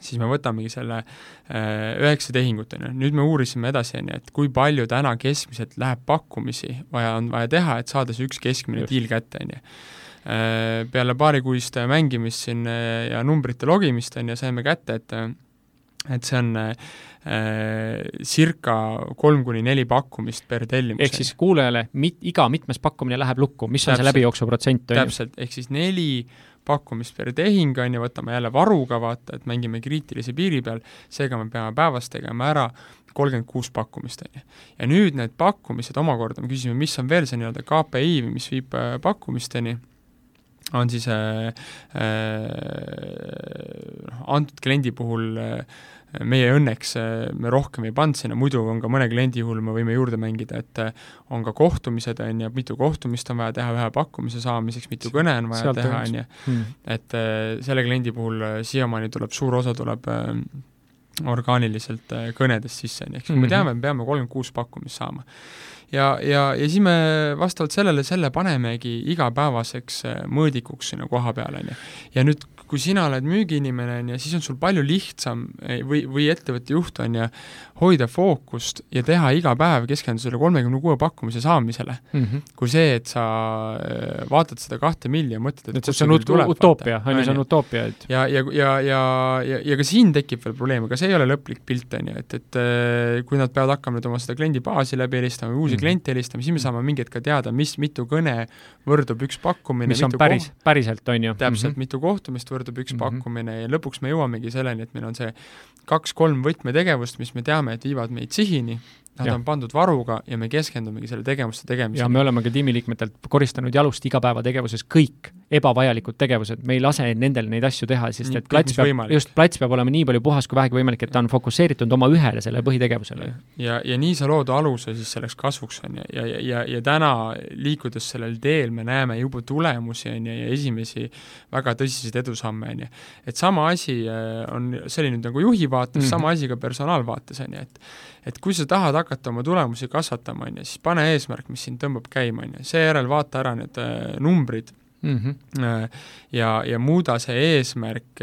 siis me võtamegi selle üheksa äh, tehingut, on ju, nüüd me uurisime edasi, on ju, et kui palju täna keskmiselt läheb pakkumisi vaja, on vaja teha, et saada see üks keskmine diil kätte, on ju. Peale paarikuist mängimist siin ja numbrite logimist, on ju, saime kätte, et et see on äh, circa kolm kuni neli pakkumist per tellimus. ehk siis kuulajale mit-, iga mitmes pakkumine läheb lukku, mis täpselt, on see läbijooksuprotsent? täpselt, ehk siis neli pakkumist per tehing, on ju, võtame jälle varuga, vaata, et mängime kriitilise piiri peal, seega me peame päevas tegema ära kolmkümmend kuus pakkumist, on ju. ja nüüd need pakkumised omakorda, me küsime, mis on veel see nii-öelda KPI või mis viib pakkumisteni, on siis äh, äh, antud kliendi puhul äh, meie õnneks me rohkem ei pannud sinna, muidu on ka mõne kliendi juhul me võime juurde mängida, et on ka kohtumised, on ju, mitu kohtumist on vaja teha ühe pakkumise saamiseks, mitu kõne on vaja Sealt teha, on ju. et selle kliendi puhul siiamaani tuleb, suur osa tuleb orgaaniliselt kõnedest sisse, on ju, kui me teame, me peame kolmkümmend kuus pakkumist saama ja, ja, ja siis me vastavalt sellele, selle panemegi igapäevaseks mõõdikuks sinna koha peale, on ju. ja nüüd, kui sina oled müügiinimene, on ju, siis on sul palju lihtsam või, või ettevõtte juht, on ju, hoida fookust ja teha iga päev, keskenduda selle kolmekümne kuue pakkumise saamisele mm. -hmm. kui see, et sa vaatad seda kahte milli ja mõtled, et see on ut utoopia, on ju, see on utoopia, et ja, ja, ja, ja, ja, ja ka siin tekib veel probleem, aga see ei ole lõplik pilt, on ju, et, et kui nad peavad hakkama nüüd oma seda kliendibaasi läbi helistama, uusi mm -hmm. Kliente helistama, siis me saame mingi hetk ka teada, mis, mitu kõne võrdub üks pakkumine. mis on päris, päriselt, on ju. täpselt mm, -hmm. mitu kohtumist võrdub üks mm -hmm. pakkumine ja lõpuks me jõuamegi selleni, et meil on see kaks-kolm võtmetegevust, mis me teame, et viivad meid sihini, nad ja. on pandud varuga ja me keskendumegi selle tegevuste tegemisele. ja me oleme ka tiimiliikmetelt koristanud jalust igapäevategevuses kõik ebavajalikud tegevused, me ei lase nendel neid asju teha, sest et plats peab, just, plats peab olema nii palju puhas kui vähegi võimalik, et ta on fokusseeritud oma ühele selle põhitegevusele. ja, ja nii sa lood aluse siis selleks kasvuks, on ju, ja, ja, ja, ja täna liikudes sellel teel me näeme juba tulemusi, on ju, ja esimesi väga tõsiseid edusamme, on ju. et sama asi on, see oli nüüd nagu juhi vaates mm, -hmm. sama asi ka personaalvaates, on ju, et et kui sa tahad hakata oma tulemusi kasvatama, on ju, siis pane eesmärk, mis sind tõmbab käima, on ju, seejärel vaata ära need äh, numbrid mm, -hmm. ja, ja muuda see eesmärk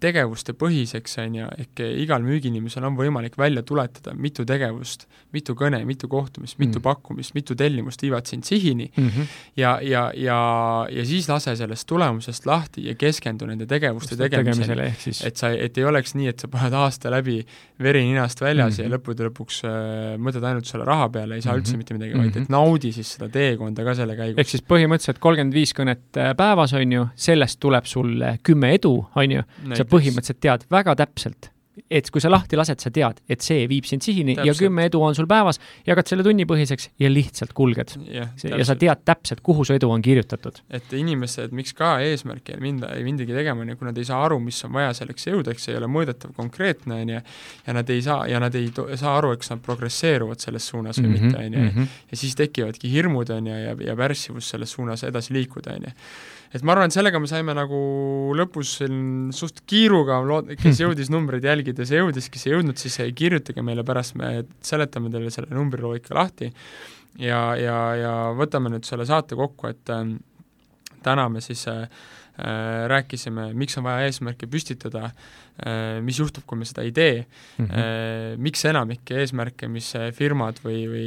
tegevuste põhiseks, on ju, ehk igal müügiinimesel on võimalik välja tuletada, mitu tegevust, mitu kõne, mitu kohtumist, mitu mm -hmm. pakkumist, mitu tellimust viivad sind sihini mm -hmm. ja, ja, ja, ja siis lase sellest tulemusest lahti ja keskendu nende tegevuste tegemisele, siis... et sa, et ei oleks nii, et sa paned aasta läbi veri ninast väljas mm -hmm. ja Mhm. lõppude lõpuks äh, mõtled ainult selle raha peale, ei saa mm -hmm. üldse mitte midagi, vaid Mhm. et naudi siis seda teekonda ka selle käigus. ehk siis põhimõtteliselt kolmkümmend viis kõnet et äh, päevas, on ju, sellest tuleb sul kümme edu, on ju, sa põhimõtteliselt tead väga täpselt, et kui sa lahti lased, sa tead, et see viib sind sihini täpselt. ja kümme edu on sul päevas, jagad selle tunnipõhiseks ja lihtsalt kulged. ja sa tead täpselt, kuhu su edu on kirjutatud. et inimesed, miks ka eesmärki ei minda, ei mindagi tegema, on ju, kui nad ei saa aru, mis on vaja selleks jõuda, eks see ei ole mõõdetav, konkreetne, on ju, ja nad ei saa, ja nad ei saa aru, eks nad progresseeruvad selles suunas või mm -hmm, mitte, on ju, mhm. ja siis tekivadki hirmud, on ju, ja, ja pärssivus selles suunas edasi liikuda, on ju et ma arvan, et sellega me saime nagu lõpus suht kiiruga, lood-, kes jõudis numbreid jälgida, see jõudis, kes ei jõudnud, siis kirjutage meile pärast, me seletame teile selle numbriloogika lahti. Ja, ja, ja võtame nüüd selle saate kokku, et äh, täna me siis äh rääkisime, miks on vaja eesmärke püstitada äh,, Äh, mis juhtub, kui me seda ei tee mm, -hmm. miks enamik eesmärke, mis äh, firmad või, või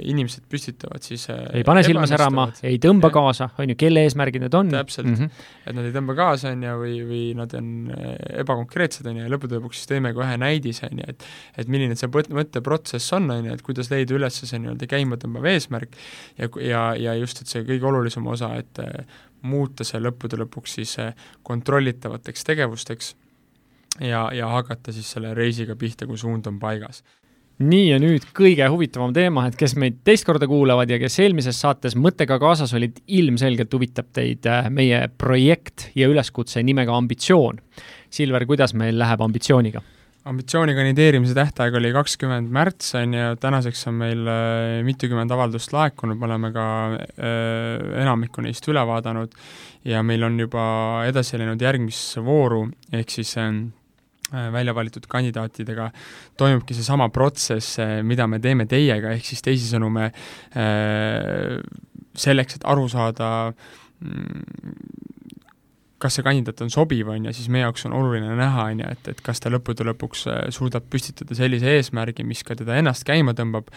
inimesed püstitavad, siis ei pane silma särama, ei tõmba kaasa, on ju, kelle eesmärgid need on. täpselt mm, -hmm. et nad ei tõmba kaasa, on ju, või, või nad on ebakonkreetsed, on ju, ja lõppude lõpuks siis teeme ka ühe näidise, on ju, et et milline see mõtteprotsess on, on ju, et kuidas leida üles see nii-öelda käimatõmbav eesmärk ja, ja, ja just, et see kõige olulisem osa, et muuta see lõppude lõpuks siis kontrollitavateks tegevusteks ja, ja hakata siis selle reisiga pihta, kui suund on paigas nii ja nüüd kõige huvitavam teema, et kes meid teist korda kuulavad ja kes eelmises saates mõttega kaasas olid, ilmselgelt huvitab teid äh, meie projekt ja üleskutse nimega Ambitsioon. Silver, kuidas meil läheb ambitsiooniga? Ambitsiooni kandideerimise tähtaeg oli kakskümmend märts, on ju, tänaseks on meil äh, mitukümmend avaldust laekunud, me oleme ka äh, enamikku neist üle vaadanud ja meil on juba edasi läinud järgmisse vooru, ehk siis äh, välja valitud kandidaatidega toimubki seesama protsess, mida me teeme teiega, ehk siis teisisõnu me selleks, et aru saada, mm, kas see kandidaat on sobiv, on ju, siis meie jaoks on oluline näha, on ju, et, et kas ta lõppude lõpuks äh, suudab püstitada sellise eesmärgi, mis ka teda ennast käima tõmbab,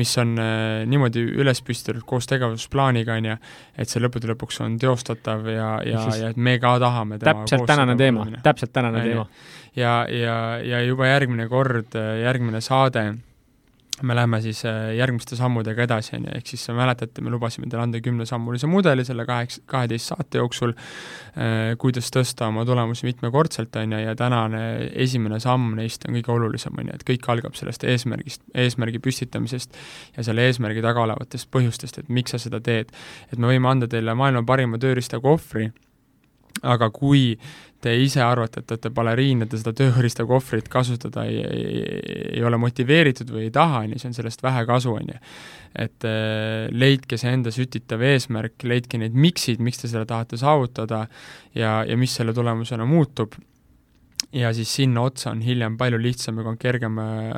mis on äh, niimoodi üles püstitatud koos tegevusplaaniga, on ju, et see lõppude lõpuks on teostatav ja, ja, ja et me ka tahame täpselt tänane teema, täpselt tänane teema. ja, ja, ja juba järgmine kord, järgmine saade me läheme siis äh, järgmiste sammudega edasi, on ju, ehk siis mäletate, me lubasime teile anda kümnesammulise mudeli selle kaheks, kaheteist saate jooksul, äh, kuidas tõsta oma tulemusi mitmekordselt, on ju, ja tänane esimene samm neist on kõige olulisem, on ju, et kõik algab sellest eesmärgist, eesmärgi püstitamisest ja selle eesmärgi taga olevatest põhjustest, et miks sa seda teed. et me võime anda teile maailma parima tööriistakohvri, aga kui te ise arvate, et te olete baleriin ja te seda tööriistakohvrit kasutada ei, ei, ei ole motiveeritud või ei taha, on ju, siis on sellest vähe kasu, on ju. et äh, leidke see enda sütitav eesmärk, leidke need miks'id, miks te seda tahate saavutada ja, ja mis selle tulemusena muutub, ja siis sinna otsa on hiljem palju lihtsam ja kergem äh,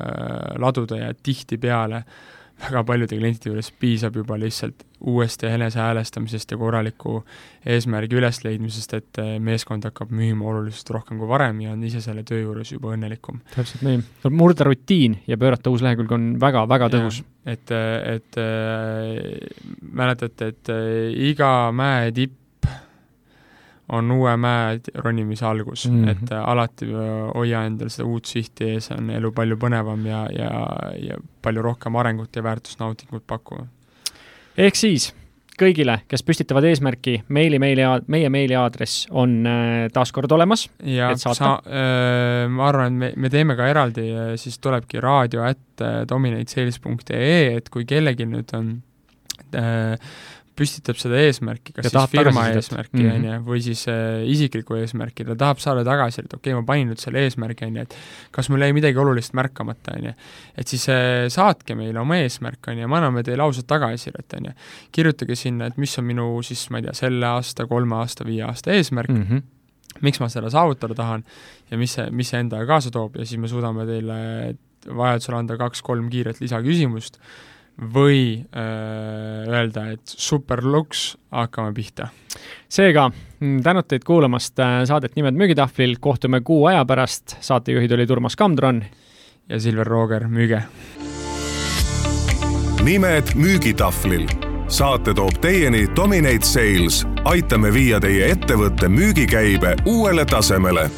laduda ja tihtipeale äh, väga paljude klientide juures piisab juba lihtsalt uuesti enesehäälestamisest ja korraliku eesmärgi ülesleidmisest, et eh, meeskond hakkab müüma oluliselt rohkem kui varem ja on ise selle töö juures juba õnnelikum. täpselt nii, tuleb murda rutiin ja pöörata uus lehekülg on väga-väga tõhus. et, et äh, mäletate, et äh, iga mäe tipp on uue mäe ronimise algus mm, -hmm. et äh, alati äh, hoia endal seda uut sihti ees, on elu palju põnevam ja, ja, ja palju rohkem arengut ja väärtusnautingut pakkuv. ehk siis kõigile, kes püstitavad eesmärki, meili, meili, meie meiliaadress on äh, taas kord olemas, saata. sa äh,, ma arvan, et me, me teeme ka eraldi, siis tulebki raadio at dominatesales.ee, et kui kellelgi nüüd on äh, püstitab seda eesmärki, kas ja siis firma eesmärki, mhm. on ju, või siis äh, isiklikku eesmärki, ta tahab saada tagasisidet, okei okay,, ma panin nüüd selle eesmärgi, on ju, et kas mul jäi midagi olulist märkamata, on ju. et siis äh, saatke meile oma eesmärk, on ju, me anname teile ausat tagasisidet, on ju. kirjutage sinna, et mis on minu siis, ma ei tea, selle aasta, kolme aasta, viie aasta eesmärk mm, -hmm miks ma seda saavutada tahan ja mis see, mis see endaga kaasa toob ja siis me suudame teile vajadusel anda kaks-kolm kiiret lisaküsimust või öö, äh, öelda, et super luks, hakkame pihta. seega mm, tänud teid kuulamast äh, saadet Nimed müügitahvlil, kohtume kuu aja pärast, saatejuhid olid Urmas Kamdron. Ja Silver Rooger, müüge! nimed müügitahvlil. Saate toob teieni Dominate Sales, aitame viia teie ettevõtte müügikäibe uuele tasemele